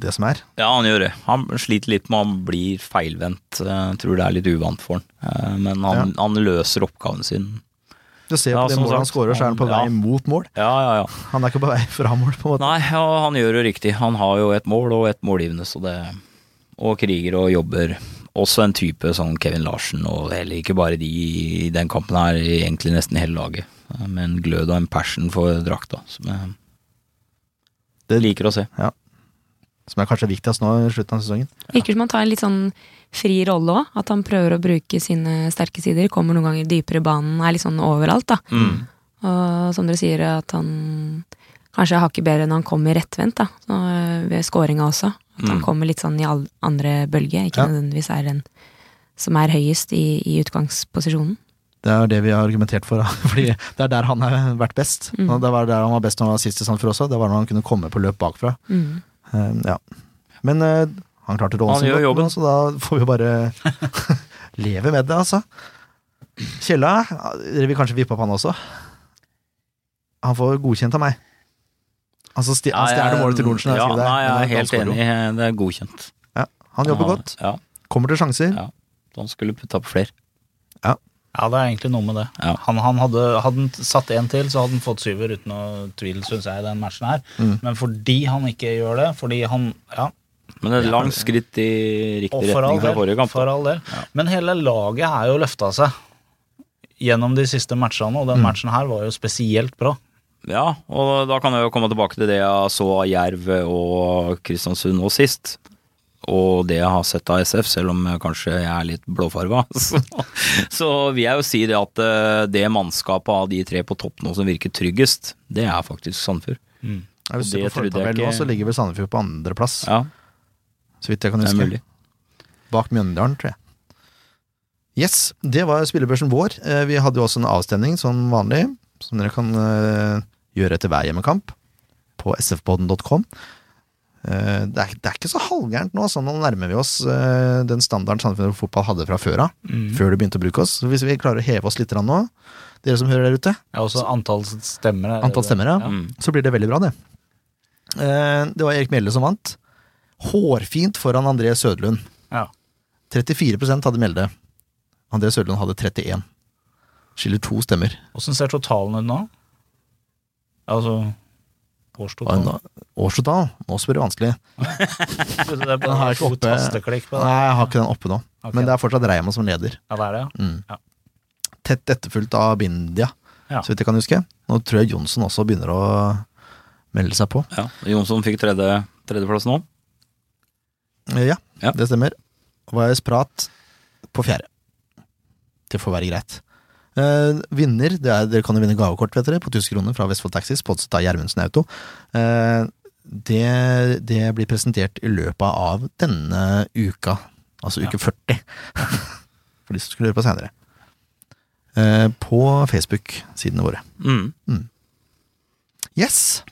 det som er. Ja, han gjør det. Han sliter litt med han blir feilvendt. Jeg tror det er litt uvant for han. Eh, Men han, han løser oppgaven sin. Du ser Ja, på det som målet han skårer, så er han på ja. vei mot mål. Ja, ja, ja. Han er ikke på vei fra mål, på en måte. Nei, ja, han gjør det riktig. Han har jo et mål og et målgivende, så det Og kriger og jobber. Også en type som Kevin Larsen, og heller ikke bare de i den kampen her, egentlig nesten hele laget. Eh, Med en glød og en passion for drakta, som jeg Det- liker å se. Ja. Som er kanskje viktigst nå i slutten av sesongen. Virker som han tar en litt sånn fri rolle òg. At han prøver å bruke sine sterke sider. Kommer noen ganger dypere i banen, er litt sånn overalt, da. Mm. Og som dere sier, at han kanskje er hakket bedre når han kommer rettvendt, da. Så, øh, ved skåringa også. At han Mm. kommer litt sånn i all andre bølge, ikke Ja. nødvendigvis er den som er høyest i, i utgangsposisjonen. Det er det vi har argumentert for, *laughs* fordi det er der han har vært best. Mm. Og Det var der han var best når han var sist i Sandefjord også. Det var når han kunne komme på løp bakfra. Mm. Eh, ja. Men uh, han klarte rollen sin godt, jobben. så da får vi bare *laughs* leve med det, altså. Kjella, dere vil kanskje vippe opp han også? Han får godkjent av meg. Altså, sti han stjeler målet til Lorentzen. Ja, jeg nei, jeg er helt enig. Det er godkjent. Ja, han jobber Ja, godt. Ja, Kommer til sjanser. ja. Han skulle putta på flere. Ja, det er egentlig noe med det. Ja. Han, han hadde, hadde han satt en til, så hadde han fått syver uten noe tvil, syns jeg, i den matchen her. Mm. Men fordi han ikke gjør det, fordi han Ja, Men et langt skritt i riktig retning fra forrige kamp. For all del. Men hele laget er jo løfta seg gjennom de siste matchene, og den Mm. matchen her var jo spesielt bra. Ja, og da kan jeg jo komme tilbake til det jeg så av Jerv og Kristiansund nå sist. Og det jeg har sett av SF, selv om kanskje jeg er litt blåfarga. *laughs* Så, så vil jeg jo si det at eh, det mannskapet av de tre på topp nå som virker tryggest, det er faktisk Sandefjord. Ja, Hvis du ser på fortabellen nå, så ligger vel Sandefjord på andreplass, Ja, så vidt jeg kan det er huske. mulig. Bak Mjøndalen, tror jeg. Yes, det var spillebørsen vår. Eh, Vi hadde jo også en avstemning som vanlig, som dere kan eh, gjøre etter hver hjemmekamp på sfpodden.com. Eh, Det er, det er ikke så halvgærent nå, sånn nå nærmer vi oss eh, den standarden Sandefjord Fotball hadde fra før av. Før de begynte å bruke oss. Så hvis vi klarer å heve oss litt nå, dere som hører der ute, Ja, også antall stemmer. er antall stemmer, ja, Mm. så blir det veldig bra, det. Eh, Det var Erik Mjelde som vant. Hårfint foran André Sødlund. Ja. 34% hadde Mjelde. André Sødlund hadde 31. Skiller to stemmer. Åssen ser totalen ut nå? Altså Og Nå. Nå spør du vanskelig. *laughs* Det Den har ikke oppe. tasteklikk på det. Nei, jeg har ikke den oppe nå. Okay. Men det er fortsatt Reima som leder. Ja, det er det, ja. Mm. Ja. Tett etterfulgt av Bindia, Ja. så vidt jeg kan huske. Nå tror jeg Jonsson også begynner å melde seg på. Ja, Jonsson fikk tredje, tredjeplass nå. Ja, Ja. det stemmer. Vajez Prat på fjerde. Det får være greit. Eh, vinner, det er, dere kan jo vinne gavekort vet dere, på 1000 kroner fra Vestfold Taxi, sponset av Gjermundsen Auto. Eh, det, det blir presentert i løpet av denne uka, altså uke 40. *laughs* For de som skulle høre på seinere. Eh, på Facebook-sidene våre. Mm. Yes!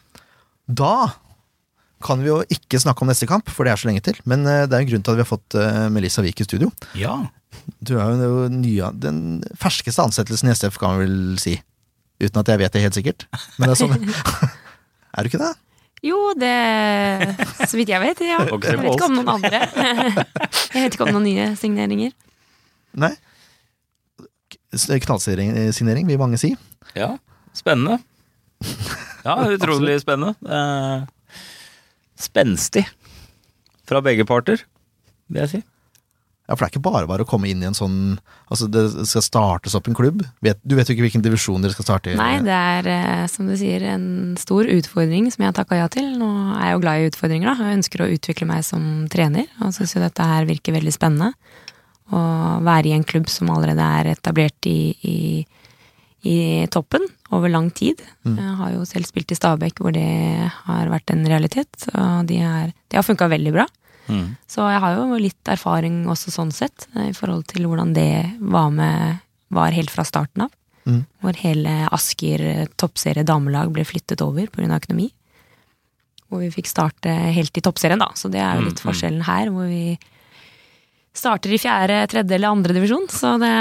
Da kan vi jo ikke snakke om neste kamp, for det er så lenge til. Men eh, det er en grunn til at vi har fått eh, Melissa Wiik i studio. Ja. Du er jo nye, den ferskeste ansettelsen i SF, kan vi vel si. Uten at jeg vet det helt sikkert. Men det er sånn. *laughs* er du ikke det? Jo, det Så vidt jeg vet, ja. *laughs* Jeg vet ikke om noen andre. *laughs* Jeg vet ikke om noen nye signeringer. Nei? Knallsignering, vil mange si. Ja, spennende. Ja, utrolig spennende. Eh, spenstig. Fra begge parter, vil jeg si. Ja, For det er ikke bare bare å komme inn i en sånn Altså, det skal startes opp en klubb. Du vet jo ikke hvilken divisjon dere skal starte i. Nei, det er eh, som du sier en stor utfordring som jeg har takka ja til. Nå er jeg jo glad i utfordringer, da. Jeg ønsker å utvikle meg som trener, og syns jo dette her virker veldig spennende. Å være i en klubb som allerede er etablert i, i, i toppen over lang tid. Jeg har jo selv spilt i Stabekk hvor det har vært en realitet, og de, er, de har funka veldig bra. Mm. Så jeg har jo litt erfaring også sånn sett, eh, i forhold til hvordan det var med var helt fra starten av. Mm. Hvor hele Asker eh, toppserie damelag ble flyttet over pga. økonomi. Hvor vi fikk starte helt i toppserien, da. Så det er jo litt Mm, mm. forskjellen her, hvor vi starter i fjerde, tredje eller andre divisjon. Så det,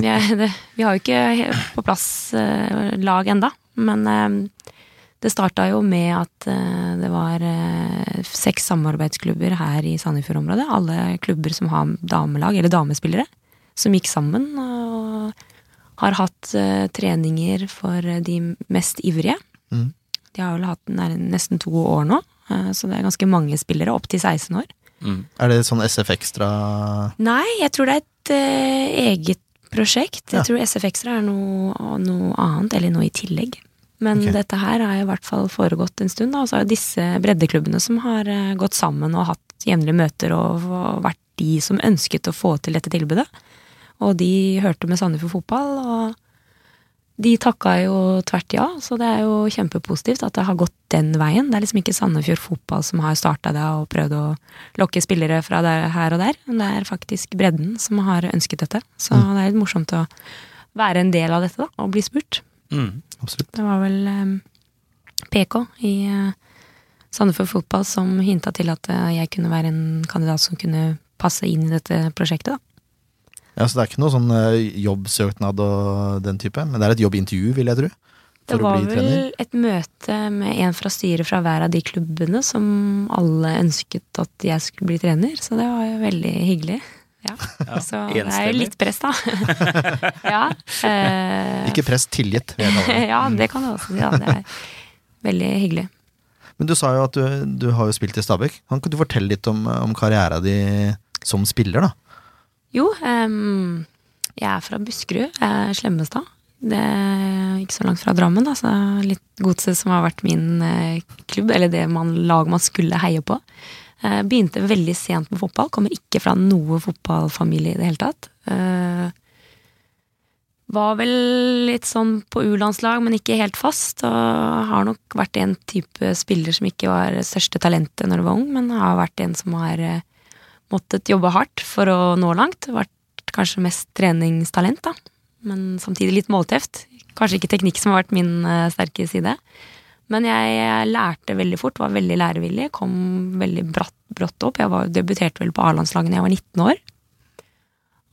vi, er, *laughs* det, vi har jo ikke på plass eh, lag enda. Men det starta jo med at eh, det var eh, seks samarbeidsklubber her i Sandefjord-området. Alle klubber som har damelag, eller damespillere, som gikk sammen og har hatt eh, treninger for de mest ivrige. Mm. De har vel hatt den nesten to år nå, så det er ganske mange spillere, opp til 16 år. Mm. Er det sånn SF Extra Nei, jeg tror det er et eget prosjekt. Jeg Ja. tror SF Extra er noe, noe annet, eller noe i tillegg. Men okay. dette her har i hvert fall foregått en stund. Og så er det disse breddeklubbene som har eh, gått sammen og hatt jevnlige møter og, og vært de som ønsket å få til dette tilbudet. Og de hørte med Sandefjord Fotball, og de takka jo tvert ja. Så det er jo kjempepositivt at det har gått den veien. Det er liksom ikke Sandefjord Fotball som har starta det og prøvd å lokke spillere fra der, her og der. Men det er faktisk bredden som har ønsket dette. Så det er litt morsomt å være en del av dette, da, og bli spurt. Mm. Absolutt. Det var vel um, PK i uh, Sandefjord Fotball som hinta til at uh, jeg kunne være en kandidat som kunne passe inn i dette prosjektet, da. Ja, Så det er ikke noe sånn uh, jobbsøknad og den type, men det er et jobbintervju, vil jeg tro. Det var vel trener. et møte med en fra styret fra hver av de klubbene som alle ønsket at jeg skulle bli trener, så det var jo veldig hyggelig. Ja. Ja, så det er jo litt press, da. *laughs* ja. eh, Ikke press, det. ja, det kan du også si. Ja, det er veldig hyggelig. Men du sa jo at du, du har jo spilt i Stabæk. Kan ikke du fortelle litt om, om karriera di som spiller, da? Jo, um, jeg er fra Buskerud, eh, Slemmestad. Det er ikke så langt fra Drammen, da, så litt Godset som har vært min eh, klubb, eller det man, lag man skulle heie på. Eh, begynte veldig sent med fotball, kommer ikke fra noe fotballfamilie i det hele tatt. Eh, var vel litt sånn på U-landslag, men ikke helt fast. Og har nok vært en type spiller som ikke var største talentet når du var ung, men har vært en som har eh, måttet jobbe hardt for å nå langt. Vært kanskje mest treningstalent, da. Men samtidig litt målteft. Kanskje ikke teknikk som har vært min sterke side. Men jeg lærte veldig fort, var veldig lærevillig, kom veldig bratt, brått opp. Jeg var, debuterte vel på A-landslaget da jeg var 19 år.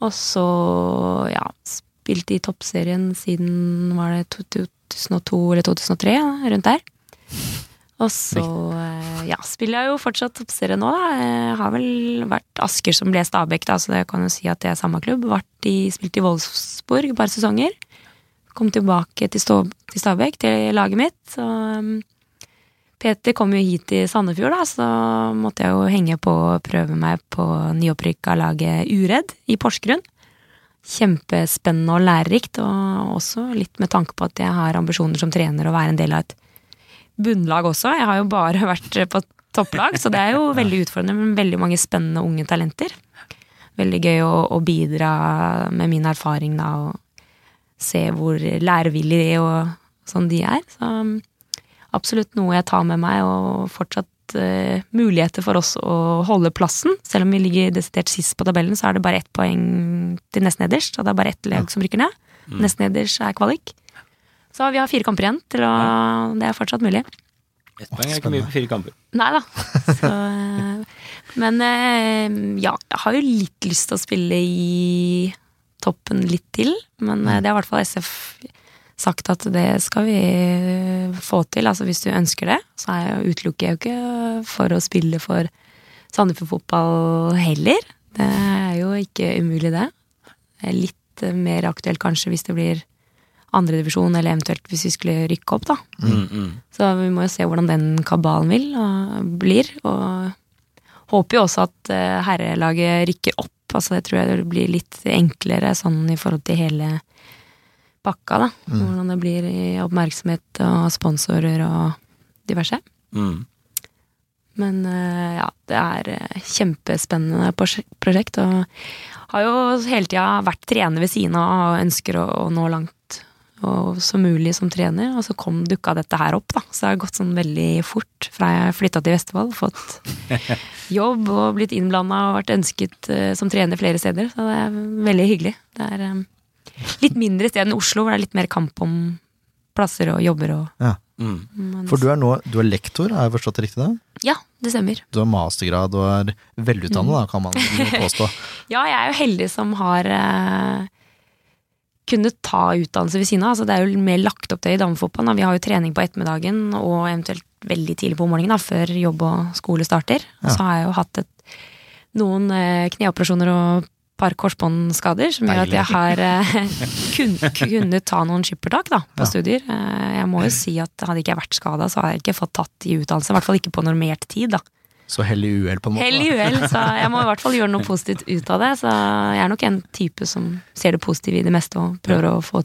Og så, ja, spilte i toppserien siden var det 2002 eller 2003, rundt der. Og så eh, ja, spiller jeg jo fortsatt toppserie nå, da. Jeg har vel vært Asker som ble Stabæk, da, så det kan jo si at det er samme klubb. Vært i, spilt i Wolfsburg et par sesonger. Kom tilbake til, Stå, til Stabæk, til laget mitt. Så um, Peter kom jo hit i Sandefjord, da, så måtte jeg jo henge på og prøve meg på nyopprykka laget Uredd i Porsgrunn. Kjempespennende og lærerikt, og også litt med tanke på at jeg har ambisjoner som trener å være en del av et bunnlag også. Jeg har jo bare *laughs* vært på topplag, så det er jo veldig utfordrende med veldig mange spennende unge talenter. Veldig gøy å, å bidra med min erfaring da, og se hvor lærevillige og sånn de er. Så um, absolutt noe jeg tar med meg, og fortsatt uh, muligheter for oss å holde plassen. Selv om vi ligger desidert sist på tabellen, så er det bare ett poeng til nest nederst. Og det er bare ett lag som rykker ned. Nest nederst er kvalik. Så vi har fire kamper igjen, til å, det er fortsatt mulig. Ett poeng er ikke mye på fire kamper. Nei da. *laughs* Så, eh, men eh, ja, jeg har jo litt lyst til å spille i toppen litt til. Men eh, det har i hvert fall SF sagt at det skal vi få til. Altså hvis du ønsker det, så er jeg, utelukker jeg jo ikke for å spille for Sandefjord Fotball heller. Det er jo ikke umulig, det. det er litt mer aktuelt kanskje hvis det blir andredivisjon, eller eventuelt hvis vi skulle rykke opp, da. Mm, mm. Så vi må jo se hvordan den kabalen vil og blir. Og håper jo også at eh, herrelaget rykker opp. Altså det tror jeg det blir litt enklere sånn i forhold til hele pakka, da. Hvordan det blir i oppmerksomhet og sponsorer og diverse. Mm. Men eh, ja, det er eh, kjempespennende prosjekt. Og har jo hele tida vært trener ved siden av og ønsker å, å nå langt og som mulig som trener. Og så kom dukka dette her opp, da. Så det har gått sånn veldig fort fra jeg flytta til Vestfold. Fått *laughs* jobb og blitt innblanda og vært ønsket eh, som trener flere steder. Så det er veldig hyggelig. Det er eh, litt mindre sted enn Oslo, hvor det er litt mer kamp om plasser og jobber og Ja. Mm. For du er nå du er lektor, har jeg forstått det riktig? da? Ja, det stemmer. Du har mastergrad og er velutdannet, da, kan man *laughs* påstå. Ja, jeg er jo heldig som har eh, kunnet ta utdannelse ved siden av. Altså, det er jo mer lagt opp til i damefotballen. da. Vi har jo trening på ettermiddagen og eventuelt veldig tidlig på morgenen da, før jobb og skole starter. Og Ja. så har jeg jo hatt et, noen eh, kneoperasjoner og par korsbåndskader som gjør at jeg har eh, *laughs* kun, kunnet ta noen skippertak da, på Ja. studier. Eh, jeg må jo si at hadde ikke jeg vært skada, så hadde jeg ikke fått tatt i utdannelse. I hvert fall ikke på normert tid. da. Så hell i uhell, på en måte. Hell i uhell, så *laughs* jeg må i hvert fall gjøre noe positivt ut av det. Så jeg er nok en type som ser det positive i det meste og prøver å få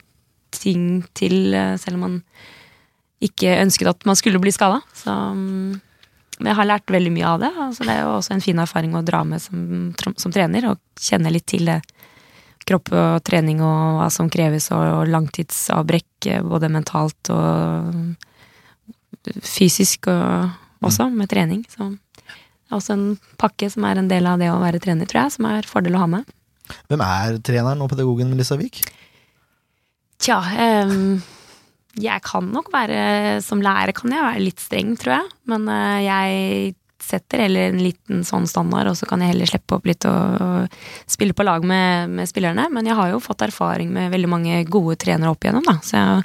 ting til, eh, selv om man ikke ønsket at man skulle bli skada. Mm, Men jeg har lært veldig mye av det. Altså det er jo også en fin erfaring å dra med som, som trener, og kjenne litt til det. Kropp og trening og hva som kreves, og langtidsavbrekk, eh, både mentalt og fysisk og også, med trening. Så det er også en pakke som er en del av det å være trener, tror jeg, som er fordel å ha med. Hvem er treneren og pedagogen Melissa Wiik? Tja, ehm, jeg kan nok være Som lærer kan jeg være litt streng, tror jeg. Men eh, jeg setter heller en liten sånn standard, og så kan jeg heller slippe opp litt og, og spille på lag med, med spillerne. Men jeg har jo fått erfaring med veldig mange gode trenere opp igjennom, da. Så jeg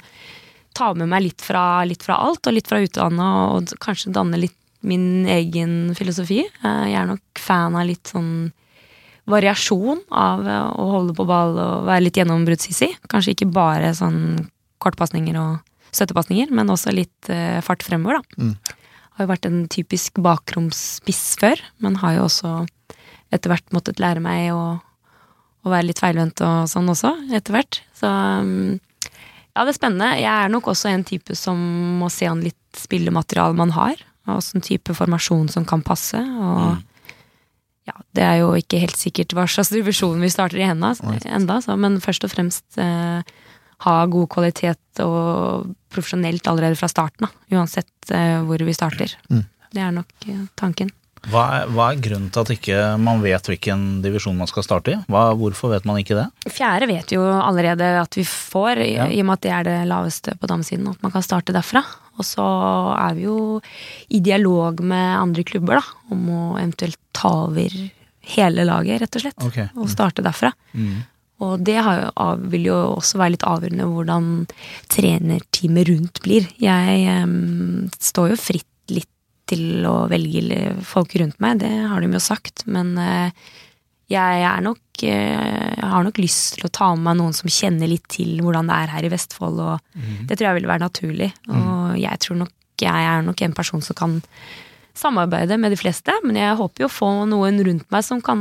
tar med meg litt fra, litt fra alt, og litt fra utlandet, og kanskje danne litt min egen filosofi. Jeg er nok fan av litt sånn variasjon av eh, å holde på ball og være litt gjennombruddshissig. Kanskje ikke bare sånn kortpasninger og støttepasninger, men også litt eh, fart fremover, da. Mm. Har jo vært en typisk bakromsspiss før, men har jo også etter hvert måttet lære meg å, å være litt feilvendt og sånn også, etter hvert. Så um, ja, det er spennende. Jeg er nok også en type som må se an litt spillemateriale man har, åssen type formasjon som kan passe. og ja, det er jo ikke helt sikkert hva slags divisjon vi starter i enda, enda så, men først og fremst eh, ha god kvalitet og profesjonelt allerede fra starten, da, uansett eh, hvor vi starter. Mm. Det er nok eh, tanken. Hva er, hva er grunnen til at ikke man vet hvilken divisjon man skal starte i? Hva, hvorfor vet man ikke det? Fjerde vet jo allerede at vi får, i, Ja. i og med at det er det laveste på damesiden. At man kan starte derfra. Og så er vi jo i dialog med andre klubber da, om å eventuelt ta over hele laget, rett og slett. Ok. Og starte derfra. Mm. Og det har jo, vil jo også være litt avgjørende hvordan trenerteamet rundt blir. Jeg um, står jo fritt litt til å velge folk rundt meg, det har de jo sagt. Men eh, jeg er nok eh, jeg har nok lyst til å ta med meg noen som kjenner litt til hvordan det er her i Vestfold, og det tror jeg vil være naturlig. Og jeg tror nok jeg er nok en person som kan samarbeide med de fleste, men jeg håper jo å få noen rundt meg som kan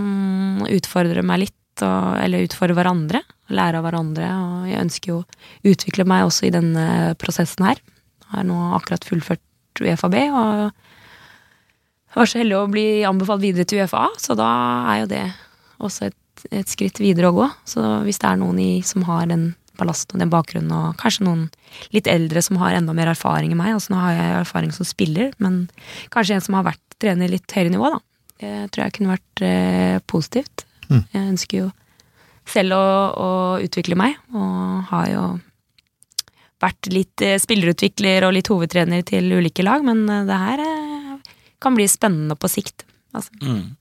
utfordre meg litt, og, eller utfordre hverandre, lære av hverandre, og jeg ønsker jo å utvikle meg også i denne prosessen her. Jeg har nå akkurat fullført UFAB, og var så heldig å bli anbefalt videre til UFA, så da er jo det også et, et skritt videre å gå. Så hvis det er noen i, som har den ballasten og den bakgrunnen, og kanskje noen litt eldre som har enda mer erfaring enn meg, altså nå har jeg erfaring som spiller, men kanskje en som har vært trener litt høyere nivå, da. Det tror jeg kunne vært eh, positivt. Mm. Jeg ønsker jo selv å, å utvikle meg, og har jo vært litt eh, spillerutvikler og litt hovedtrener til ulike lag, men eh, det her eh, kan bli spennende på sikt. Altså. Mm.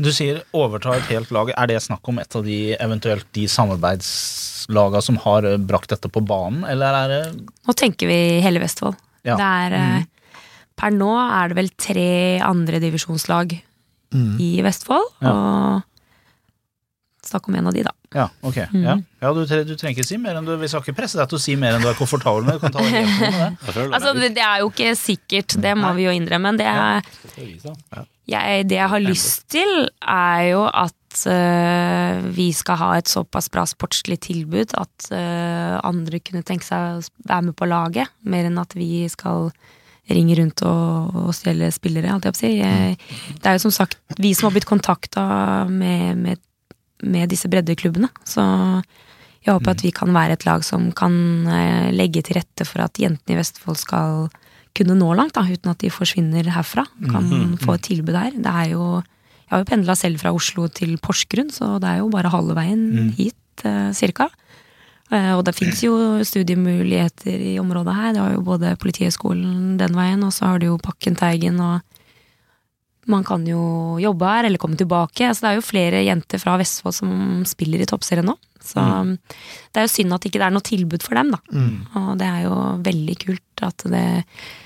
Du sier overta et helt lag. Er det snakk om et av de eventuelt de samarbeidslaga som har eh, brakt dette på banen, eller er det Nå tenker vi hele Vestfold. Ja. Det er, mm. Per nå er det vel tre andredivisjonslag Mm. i Vestfold, Ja. og snakk om en av de, da. Ja, ok. Mm. Ja, ja du, du trenger ikke si mer enn du Vi skal ikke presse deg til å si mer enn du er komfortabel med. Du kan ta det med det. Altså, det, er jo ikke sikkert, det må vi jo innrømme. Det, er, jeg, det jeg har lyst til, er jo at uh, vi skal ha et såpass bra sportslig tilbud at uh, andre kunne tenke seg å være med på laget, mer enn at vi skal ringe rundt og, og stjele spillere, holdt jeg på å si. Jeg, det er jo som sagt vi som har blitt kontakta med, med, med disse breddeklubbene, så jeg håper at vi kan være et lag som kan eh, legge til rette for at jentene i Vestfold skal kunne nå langt, da, uten at de forsvinner herfra. Kan få et tilbud her. Det er jo Jeg har jo pendla selv fra Oslo til Porsgrunn, så det er jo bare halve veien hit, eh, cirka. Eh, og det fins jo studiemuligheter i området her. Det har jo både Politihøgskolen den veien, og så har du jo Pakkenteigen og man kan jo jobbe her eller komme tilbake. Altså, det er jo flere jenter fra Vestfold som spiller i toppserien nå. Så det er jo synd at ikke det er noe tilbud for dem, da. Og det er jo veldig kult at det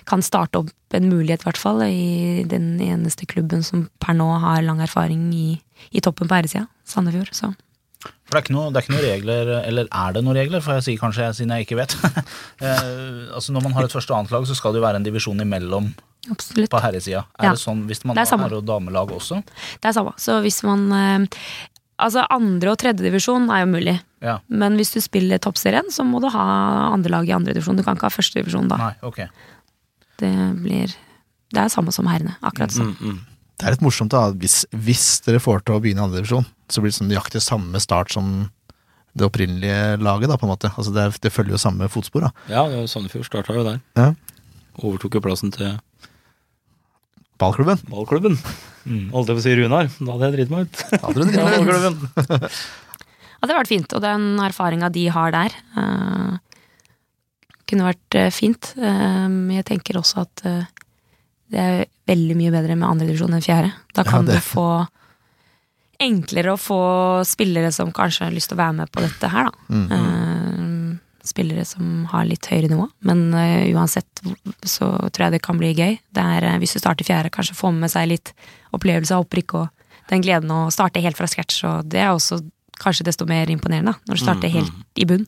kan starte opp en mulighet, i hvert fall, i den eneste klubben som per nå har lang erfaring i, i toppen på herresida, Sandefjord. Så For det er, ikke noe, det er ikke noen regler, eller er det noen regler, får jeg si kanskje, siden jeg ikke vet. *laughs* eh, altså Når man har et første og annet lag, så skal det jo være en divisjon imellom absolutt. på herresida. Er Ja. det sånn hvis man Det er har damelag også? Det er samme. Så hvis man eh, Altså, andre- og tredjedivisjon er jo mulig. Ja. Men hvis du spiller toppserien, så må du ha andre lag i andredivisjon. Du kan ikke ha førstedivisjon da. Nei, ok. Det blir Det er samme som herrene. Akkurat sånn. Mm, mm. Det er litt morsomt da, hvis, hvis dere får til å begynne i andre divisjon, så blir det sånn nøyaktig samme start som det opprinnelige laget, da, på en måte. Altså det, det følger jo samme fotspor, da. Ja, det Sandefjord starta jo der. Ja. Overtok jo plassen til Ballklubben. ballklubben. Mm. Holdt jeg på å si Runar. Da hadde jeg driti meg ut. Hadde du en Ja? *laughs* Ja, det har vært fint, og den erfaringa de har der, uh, kunne vært eh, fint. Eh, Men jeg tenker også at det er veldig mye bedre med andredivisjon enn fjerde. Da kan det- du få enklere å få spillere som kanskje har lyst til å være med på dette her, da. Mm. Spillere som har litt høyere nivå. Men uh, uansett så tror jeg det kan bli gøy. Det er, uh, hvis du starter fjerde, kanskje få med seg litt opplevelse av opprykk og den gleden å starte helt fra scratch. Og det er også kanskje desto mer imponerende, når du starter helt i bunn.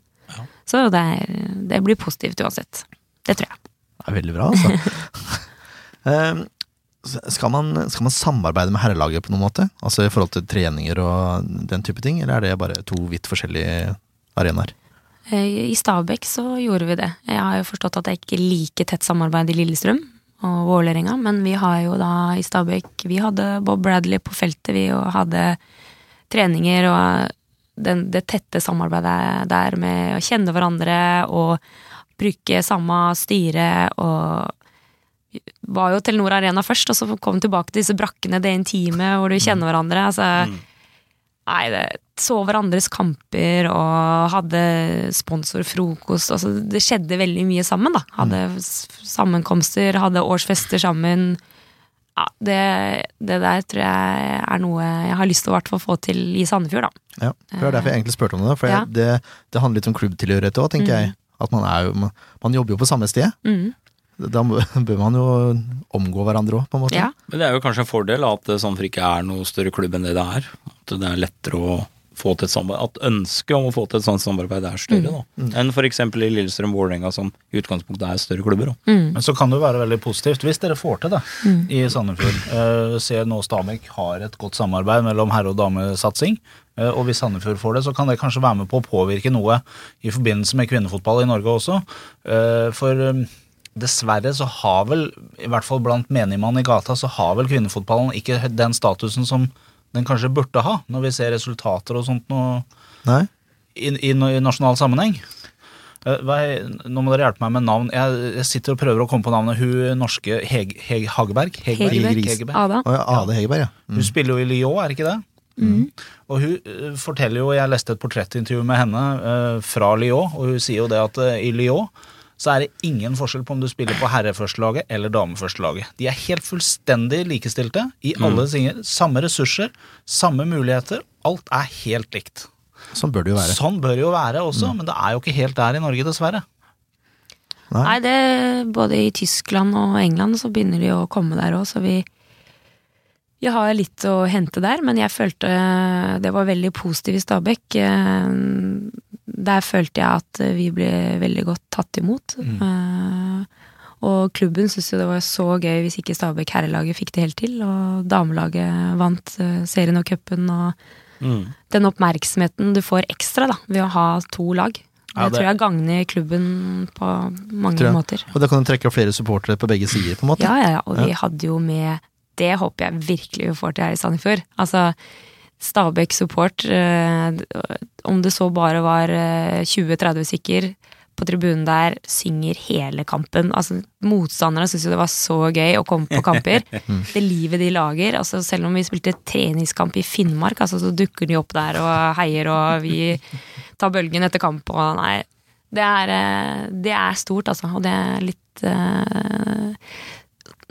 Så det, er, det blir positivt uansett. Det tror jeg. Det er veldig bra, altså. *laughs* um, skal, man, skal man samarbeide med herrelaget på noen måte? Altså i forhold til treninger og den type ting, eller er det bare to vidt forskjellige arenaer? Eh, I Stabekk så gjorde vi det. Jeg har jo forstått at det er ikke like tett samarbeid i Lillestrøm og Vålerenga, men vi har jo da i Stabekk Vi hadde Bob Bradley på feltet, vi, og hadde treninger og den, det tette samarbeidet der med å kjenne hverandre og bruke samme styre og var jo Telenor Arena først, og så kom tilbake til disse brakkene, det intime, hvor du kjenner hverandre. Altså, Nei, det så hverandres kamper og hadde sponsorfrokost. Altså, det skjedde veldig mye sammen, da. Hadde s- sammenkomster, hadde årsfester sammen. Ja, det, det der tror jeg er noe jeg har lyst til å hvert fall få til i Sandefjord, da. Ja, for Det er derfor jeg egentlig spurte om det. For Ja. det, det handler litt om klubbtilhørighet òg, tenker jeg. At man, er jo, man, man jobber jo på samme sted. Mm. Da *laughs* bør man jo omgå hverandre òg, på en måte. Ja. Men det er jo kanskje en fordel at Sandefjord ikke er noe større klubb enn det det er. At det er lettere å få til et samarbeid. At ønsket om å få til et sånt samarbeid er større, da. Enn f.eks. i Lillestrøm Vålerenga, som i utgangspunktet er større klubber. Da. Mm. Men så kan det jo være veldig positivt hvis dere får til det i Sandefjord. Uh, ser nå Stabæk har et godt samarbeid mellom herre- og damesatsing. eh, og hvis Sandefjord får det, så kan det kanskje være med på å påvirke noe i forbindelse med kvinnefotball i Norge også. Eh, for dessverre så har vel, i hvert fall blant menigmann i gata, så har vel kvinnefotballen ikke den statusen som den kanskje burde ha, når vi ser resultater og sånt nå Nei? i, i, i nasjonal sammenheng. Eh, er, nå må dere hjelpe meg med navn. Jeg, jeg sitter og prøver å komme på navnet. Hun norske Heg, Heg, Hageberg? Hegeberg. Hegeberg. Ada. Oh, ja, Ade Hegeberg, ja. Mm. Hun spiller jo i Lyon, er ikke det? Og hun eh, forteller jo, Jeg leste et portrettintervju med henne eh, fra Lyon, og hun sier jo det at eh, i Lyon så er det ingen forskjell på om du spiller på herreførstelaget eller dameførstelaget. De er helt fullstendig likestilte i alle singer. Samme ressurser, samme muligheter. Alt er helt likt. Sånn bør det jo være. Sånn bør det jo være også, men det er jo ikke helt der i Norge, dessverre. Nei. Nei, det, både i Tyskland og England så begynner de å komme der òg, så vi vi har litt å hente der, men jeg følte det var veldig positivt i Stabekk. Der følte jeg at vi ble veldig godt tatt imot. Eh, Og klubben syntes jo det var så gøy hvis ikke Stabæk herrelaget fikk det helt til, og damelaget vant uh, serien og cupen, og Mm. den oppmerksomheten du får ekstra da, ved å ha to lag. Ja, Det det- tror jeg gagner klubben på mange måter. Og da kan du trekke flere supportere på begge sider, på en måte. Ja, ja, ja, og vi hadde jo med Det håper jeg virkelig vi får til her i Sandefjord. Altså, Stabæk support, eh, om det så bare var eh, 20-30 stykker på tribunen der, synger hele kampen. Altså, motstanderne syntes jo det var så gøy å komme på kamper. *laughs* Det livet de lager. Altså, selv om vi spilte treningskamp i Finnmark, altså, så dukker de opp der og heier, og vi tar bølgen etter kamp og nei. Det er, eh, det er stort, altså, og det er litt eh,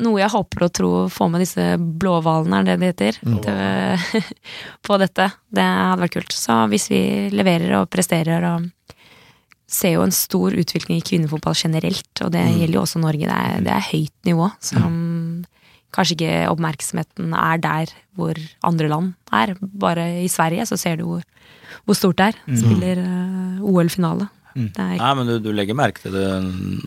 noe jeg håper og tror får med disse blåhvalene, er det det heter, til, *laughs* på dette. Det hadde vært kult. Så hvis vi leverer og presterer og ser jo en stor utvikling i kvinnefotball generelt, og det gjelder jo også Norge. Det er, det er høyt nivå, som kanskje ikke oppmerksomheten er der hvor andre land er. Bare i Sverige så ser du hvor, hvor stort det er. Spiller uh, OL-finale. Det er Nei, men du, du legger merke til det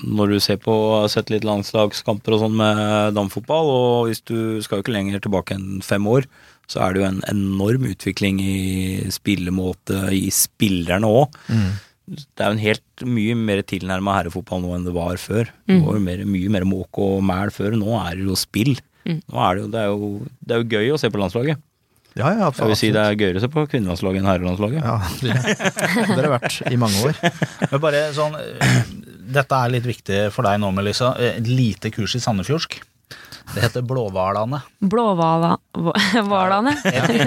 når du ser på har sett litt landslagskamper og sånn med damfotball, og hvis du skal jo ikke lenger tilbake enn fem år, så er det jo en enorm utvikling i spillemåte i spillerne òg. Det er jo en helt mye mer tilnærma herrefotball nå enn det var før. Det var jo mer, mye mer måke og mæl før. Nå er det jo spill. Nå er det, jo, det, er jo, det er jo gøy å se på landslaget. Ja, ja, Jeg vil si det er gøyere å se på kvinnelandslaget enn herrelandslaget. Ja, det, det har det vært i mange år. Men bare sånn eh, Dette er litt viktig for deg nå, Melissa. Eh, Et lite kurs i sandefjordsk. Det heter Blåhvalane. Blåhvalane.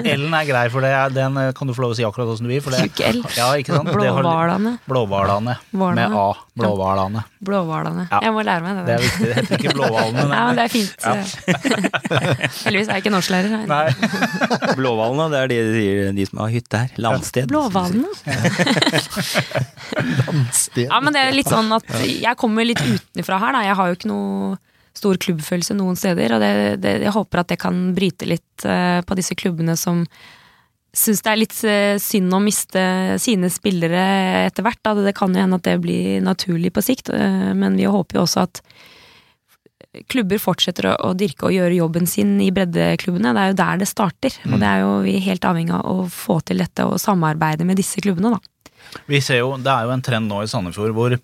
L-en er grei, for det. Den eh, kan du få lov å si akkurat åssen du vil. For det, Tjukk L. ja, ikke sant? Det. Blåhvalane. Med A. Blåhvalane. Blåhvalane. Ja. Jeg må lære meg det. Det er viktig. Det heter ikke blåhvalene. *laughs* Ja, men det er fint. *laughs* Heldigvis er jeg ikke norsklærer. Nei. *laughs* Blåhvalene, det er de, de, de som har hytte her. Landsted. Blåhvalene? Landsted. Ja, men det er litt sånn at jeg kommer litt utenfra her, da. Jeg har jo ikke noe stor klubbfølelse noen steder, og det, det, jeg håper at det kan bryte litt eh, på disse klubbene som syns det er litt eh, synd å miste sine spillere etter hvert. Da. Det kan jo hende at det blir naturlig på sikt, eh, men vi håper jo også at klubber fortsetter å, dyrke og gjøre jobben sin i breddeklubbene. Det er jo der det starter, og det er jo vi helt avhengig av å få til dette og samarbeide med disse klubbene, da. Vi ser jo, Det er jo en trend nå i Sandefjord hvor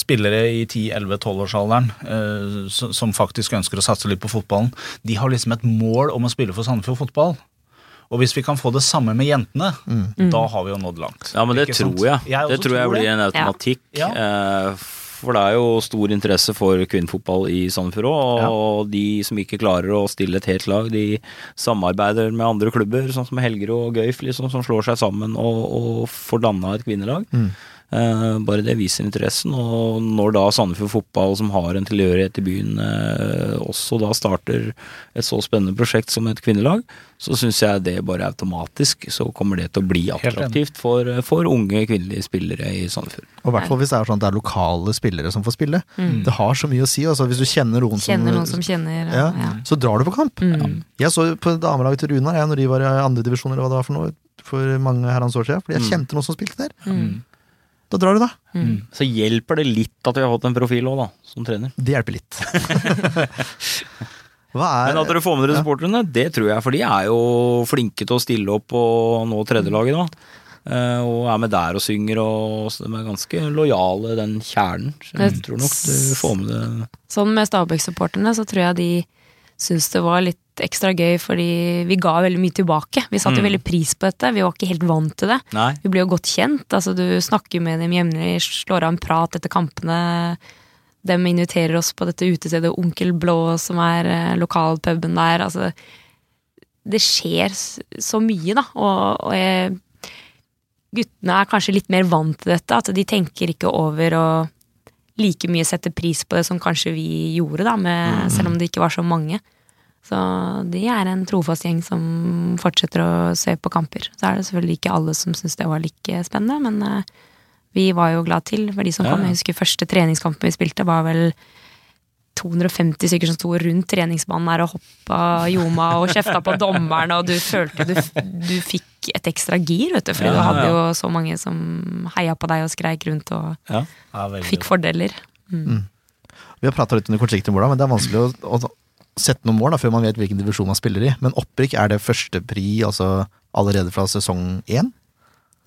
spillere i 10-11-12-årsalderen eh, som, som faktisk ønsker å satse litt på fotballen, de har liksom et mål om å spille for Sandefjord fotball. Og hvis vi kan få det samme med jentene, da har vi jo nådd langt. Ja, men det Ikke tror sant? jeg. Jeg det tror jeg blir en automatikk. Ja. Ja. For det er jo stor interesse for kvinnefotball i Sandefjord òg, og de som ikke klarer å stille et helt lag, de samarbeider med andre klubber, sånn som Helgerud og Gøyf, liksom, som slår seg sammen og, og får danna et kvinnelag. Eh, bare det viser interessen, og når da Sandefjord Fotball, som har en tilhørighet i byen, eh, også da starter et så spennende prosjekt som et kvinnelag, så syns jeg det bare automatisk så kommer det til å bli attraktivt for, for unge kvinnelige spillere i Sandefjord. Og i hvert fall hvis det er sånn at det er lokale spillere som får spille. Det har så mye å si. Altså, hvis du kjenner noen Kjenner noen som som kjenner ja, ja. Så drar du på kamp. Mm. Jeg så på damelaget til Runar jeg, når de var i andre divisjon, eller hva det var for noe, for mange herrens år siden. Fordi jeg kjente noen som spilte der. Mm. Da drar du, da. Så hjelper det litt at vi har fått en profil òg, da, som trener. Det hjelper litt. *laughs* Hva er Men at dere får med dere supporterne, det tror jeg, for de er jo flinke til å stille opp og nå tredjelaget, da. Eh, og er med der og synger, og de er ganske lojale, den kjernen. Så jeg tror nok du får med det Sånn med Stabæk-supporterne så tror jeg de syns det var litt ekstra gøy fordi vi ga veldig mye tilbake. Vi satte jo veldig pris på dette, vi var ikke helt vant til det. Nei. Vi blir jo godt kjent. altså Du snakker med dem jevnlig, slår av en prat etter kampene. De inviterer oss på dette utestedet Onkel Blå, som er eh, lokalpuben der. Altså, det skjer så mye, da. Og, og jeg, guttene er kanskje litt mer vant til dette. At de tenker ikke over å like mye sette pris på det som kanskje vi gjorde, da, med, selv om det ikke var så mange. Så de er en trofast gjeng som fortsetter å se på kamper. Så er det selvfølgelig ikke alle som syns det var like spennende, men eh, vi var jo glad til for de som Ja, kom. Jeg husker første treningskampen vi spilte, var vel 250 stykker som sto rundt treningsbanen her og hoppa ljoma og kjefta på dommeren, og du følte du, du fikk et ekstra gir, vet du, fordi Ja, du ja, hadde jo så mange som heia på deg og skreik rundt og fikk fordeler. Vi har prata litt under konflikten men det er vanskelig å, å sette noen mål da, før man vet hvilken divisjon man spiller i. Men opprykk, er det første pri altså allerede fra sesong én?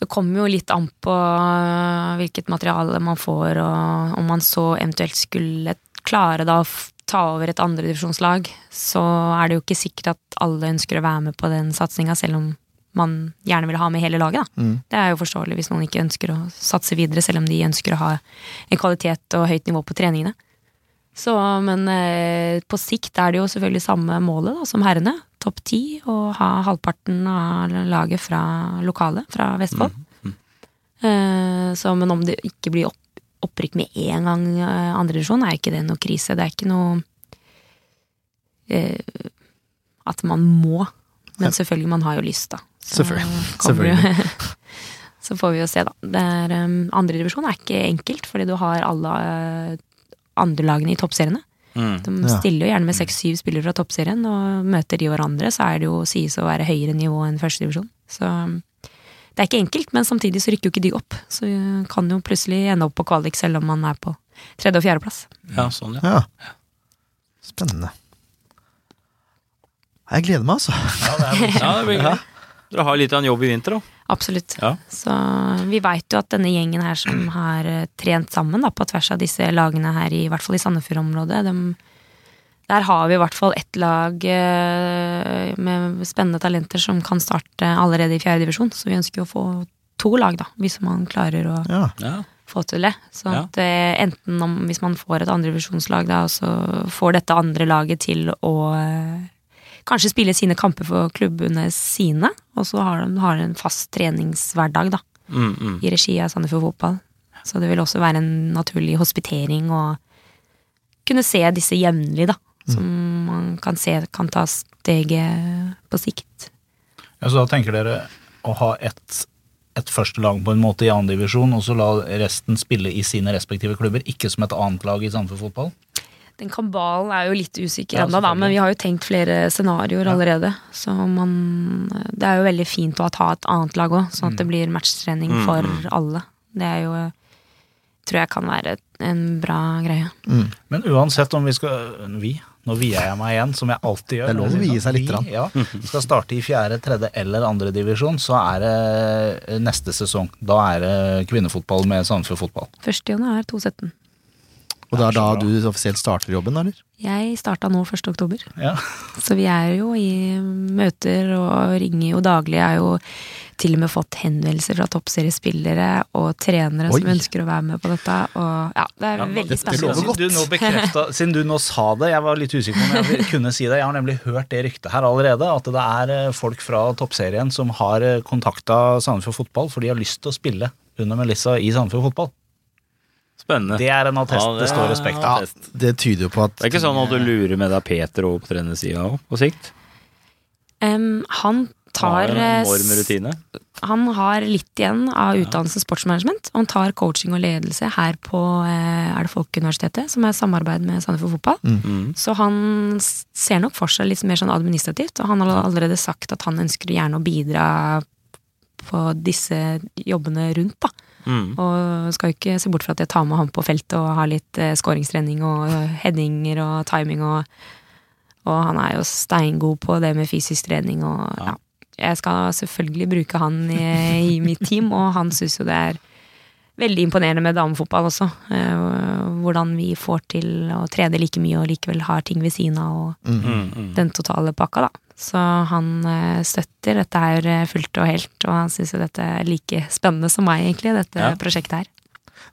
Det kommer jo litt an på øh, hvilket materiale man får, og om man så eventuelt skulle klare da å ta over et andredivisjonslag, så er det jo ikke sikkert at alle ønsker å være med på den satsinga, selv om man gjerne vil ha med hele laget. Mm. Det er jo forståelig hvis noen ikke ønsker å satse videre, selv om de ønsker å ha en kvalitet og høyt nivå på treningene. Så, men eh, på sikt er det jo selvfølgelig samme målet da, som herrene. Topp ti, og ha halvparten av laget fra lokale, fra Vestfold. Eh, så, men om det ikke blir opp, opprykk med en gang eh, andredivisjon, er ikke det noe krise. Det er ikke noe eh, at man må. Men selvfølgelig, man har jo lyst, da. Så Selvfølgelig. kommer *laughs* så får vi jo se, da. Er, um, Andredivisjon er ikke enkelt, fordi du har alle uh, andre lagene i toppseriene. Mm. De stiller jo gjerne med seks-syv spillere fra toppserien, og møter de hverandre, så er det jo sies å være høyere nivå enn førstedivisjon. Så det er ikke enkelt, men samtidig så rykker jo ikke de opp. Så vi kan jo plutselig ende opp på kvalik selv om man er på tredje- og fjerdeplass. Ja, sånn, ja. Ja. Spennende. Jeg gleder meg, altså. Ja, det er ja det blir gøy. Dere har litt av en jobb i vinter, da. Absolutt. Ja. Så vi veit jo at denne gjengen her som har eh, trent sammen da, på tvers av disse lagene her, i hvert fall i Sandefjord-området, de, der har vi i hvert fall ett lag eh, med spennende talenter som kan starte allerede i fjerde divisjon. Så vi ønsker jo å få to lag, da, hvis man klarer å Ja. Ja. få til det. Så at eh, enten om, hvis man får et andredivisjonslag, da, og så får dette andre laget til å eh, kanskje spille sine kamper for klubbene sine, og så har de har en fast treningshverdag, da, Mm, mm. i regi av Sandefjord Fotball. Så det vil også være en naturlig hospitering å kunne se disse jevnlig, da. Som man kan se kan ta steget på sikt. Ja, så da tenker dere å ha ett et første lag på en måte i annen divisjon, og så la resten spille i sine respektive klubber, ikke som et annet lag i Sandefjord fotball? Den kambalen er jo litt usikker Ja, ennå, da, men vi har jo tenkt flere scenarioer allerede. Så man Det er jo veldig fint å ha et annet lag òg, sånn at det blir matchtrening Mm, for mm. alle. Det er jo Tror jeg kan være en bra greie. Mm. Men uansett om vi skal Vi, nå vier jeg meg igjen, som jeg alltid gjør. Det er lov å vie seg litt, Vi, ja, skal starte i fjerde, tredje eller andre divisjon, så er det neste sesong. Da er det kvinnefotball med Sandefjord fotball. 1. januar 2017. Og det er da du offisielt starter jobben, eller? Jeg starta nå 1. oktober, Ja. så vi er jo i møter og ringer jo daglig. Jeg har jo til og med fått henvendelser fra toppseriespillere og trenere Oi. som ønsker å være med på dette. Og ja, det er Ja, veldig det spennende. lover Siden du, nå siden du nå sa det, jeg var litt usikker på om jeg kunne si det. Jeg har nemlig hørt det ryktet her allerede, at det er eh, folk fra toppserien som har kontakta Sandefjord Fotball for de har lyst til å spille under Melissa i Sandefjord Fotball. Spennende. Det er en attest Ja, det står respekt av. Ja. Det tyder jo på at Det er ikke sånn at du lurer med deg Peter over på trenersida òg, på sikt? Um, han tar Har en eh. Han har litt igjen av utdannelse sportsmanagement. Og han tar coaching og ledelse her på eh, er det Folkeuniversitetet, som er samarbeid med Sandefjord Fotball. Mm. Så han ser nok for seg litt mer sånn administrativt, og han har allerede sagt at han ønsker gjerne å bidra på disse jobbene rundt, da. Mm. Og skal jo ikke se bort fra at jeg tar med han på feltet og har litt eh, skåringstrening og eh, headinger og timing og Og han er jo steingod på det med fysisk trening og ja. Jeg skal selvfølgelig bruke han i, i mitt team, og han syns jo det er veldig imponerende med damefotball også. Eh, hvordan vi får til å trene like mye og likevel har ting ved siden av og Mm. Mm. den totale pakka, da. Så han eh, støtter dette her eh, fullt og helt, og han syns jo dette er like spennende som meg, egentlig, dette Ja. prosjektet her.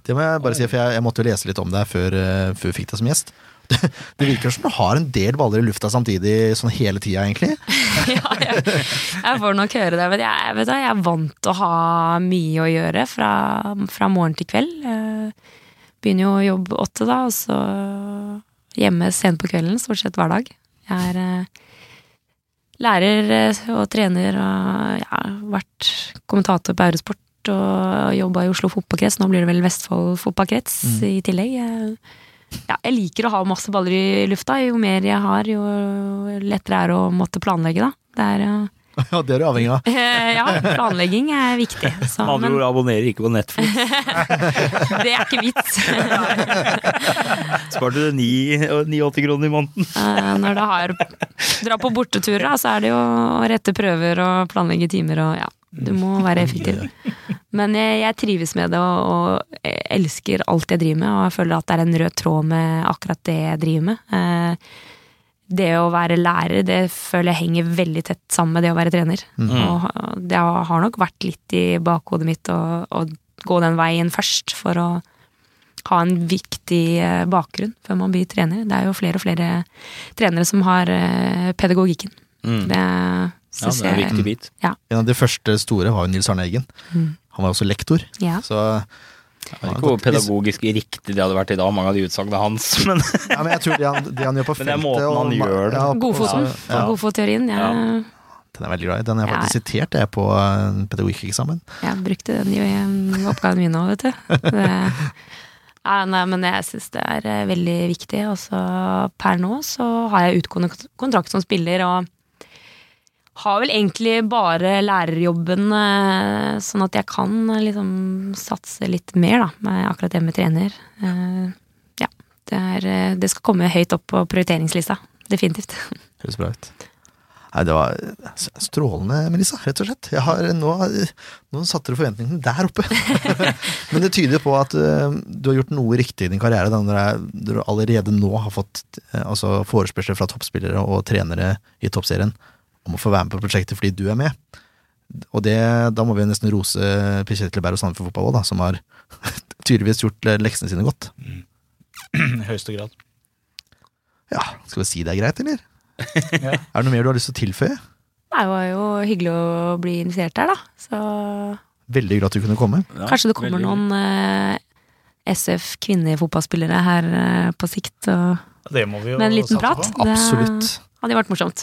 Det må jeg bare si, for jeg, jeg måtte jo lese litt om deg før, eh, før fikk deg som gjest. Det, *laughs* det virker som du har en del baller i lufta samtidig, sånn hele tida, egentlig. *laughs* ja, jeg, jeg får nok høre det, men jeg, vet du, jeg er vant til å ha mye å gjøre fra, fra morgen til kveld. Begynner jo å jobbe åtte, da, og så hjemme sent på kvelden, stort sett hver dag. Jeg er lærer eh, og trener og ja, vært kommentator på Eurosport og jobba i Oslo fotballkrets. Nå blir det vel Vestfold fotballkrets i tillegg. Ja, jeg liker å ha masse baller i lufta. Jo mer jeg har, jo lettere er det å måtte planlegge, da. Det er, eh, Ja, det er du avhengig av. ja, planlegging er viktig. Så, Med andre men ord abonnerer ikke på Netflix. *laughs* det er ikke vits. *laughs* Sparte du 89 kroner i måneden. Eh, Når du har Dra på borteturer, så er det jo å rette prøver og planlegge timer og ja. Du må være effektiv. Men jeg, jeg trives med det og, og elsker alt jeg driver med, og jeg føler at det er en rød tråd med akkurat det jeg driver med. Eh, Det å være lærer, det føler jeg henger veldig tett sammen med det å være trener. Og det har nok vært litt i bakhodet mitt å, å gå den veien først, for å ha en viktig eh, bakgrunn før man blir trener. Det er jo flere og flere trenere som har eh, pedagogikken. Mm. Det Ja, det er en jeg viktig bit. En av de første store var jo Nils Arne Eggen. Mm. Han var også lektor. Ja. Så Jeg vet ikke hvor pedagogisk riktig det hadde vært i dag, mange av de utsagnene hans, *laughs* men ja, men jeg tror det han, det han gjør på Men det er feltet han og- gjør det. Ja, Godfoten. Ja, Godfotteorien. Ja. den er veldig glad i. Den har jeg Ja. faktisk sitert jeg på en pedagogikkeksamen. jeg brukte den jo i um, oppgaven min òg, vet du. Det, *laughs* ja, nei, men jeg syns det er eh, veldig viktig. Og så per nå så har jeg utgående kontrakt som spiller, og har vel egentlig bare lærerjobben, eh, sånn at jeg kan eh, liksom satse litt mer, da, med akkurat det med trener. Eh, Ja. Det, er, det skal komme høyt opp på prioriteringslista. Definitivt. *laughs* Høres bra ut. Nei, det var strålende, Melissa, rett og slett. Jeg har, nå, nå satte du forventningene der oppe. *laughs* Men det tyder på at du har gjort noe riktig i din karriere, når du allerede nå har fått altså forespørsler fra toppspillere og trenere i toppserien om å få være med på prosjektet fordi du er med. Og det, da må vi nesten rose Per Kjetil Berg og Sandefjord Fotball òg, da, som har *laughs* tydeligvis gjort leksene sine godt. *clears throat* I høyeste grad. Ja, skal vi si det er greit, eller? *laughs* Ja. Er det noe mer du har lyst til å tilføye? Det var jo hyggelig å bli invitert her, da. Så Veldig glad at du kunne komme. Ja, Kanskje det kommer veldig- noen eh, SF kvinnefotballspillere her eh, på sikt og, Det må vi jo med en liten satse prat. på. Absolutt. Det hadde vært morsomt.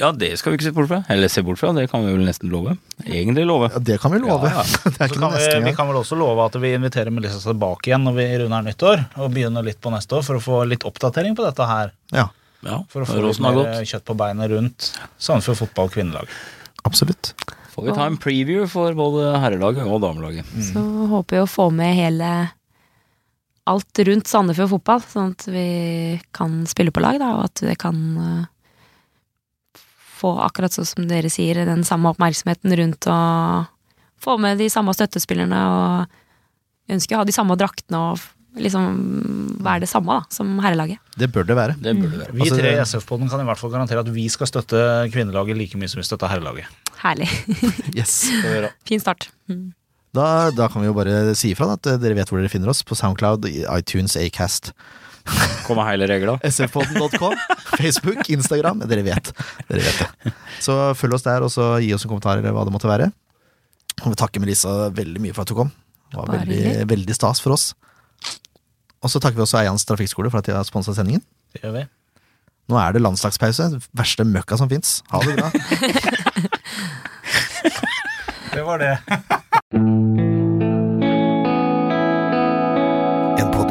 Ja, det skal vi ikke se bort fra. Eller se bort fra, det kan vi vel nesten love. Egentlig love. Ja, det kan vi love. Ja, *laughs* det er ikke kan vi, vi kan vel også love at vi inviterer Melissa tilbake igjen når vi runder nyttår, og begynner litt på neste år for å få litt oppdatering på dette her. Ja, Ja, For å få litt mer kjøtt på beinet rundt Sandefjord fotball kvinnelag. absolutt. Får vi ta en preview for både herrelaget og damelaget. Så håper vi å få med hele alt rundt Sandefjord fotball, sånn at vi kan spille på lag, da, og at det kan eh, få, akkurat sånn som dere sier, den samme oppmerksomheten rundt å få med de samme støttespillerne og ønske ønsker å ha de samme draktene og liksom være det samme da, som herrelaget. Det bør det være. Det bør det være. Vi Altså, tre i SF-poden kan i hvert fall garantere at vi skal støtte kvinnelaget like mye som vi støtter herrelaget. Herlig. *laughs* Yes. fin start. Mm. Da, da kan vi jo bare si ifra at dere vet hvor dere finner oss. På Soundcloud, iTunes, Acast, Kommer hele regla. sfpodden.com, Facebook, Instagram. Dere vet. Dere vet det. Så følg oss der, og så gi oss en kommentar eller hva det måtte være. Og vi takker Melissa veldig mye for at du kom. Det var Bare veldig, veldig stas for oss. Og så takker vi også Eians trafikkskole for at de har sponsa sendingen. Det gjør vi. Nå er det landslagspause. Verste møkka som fins. Ha det bra. *laughs* *laughs* Det var det. *laughs*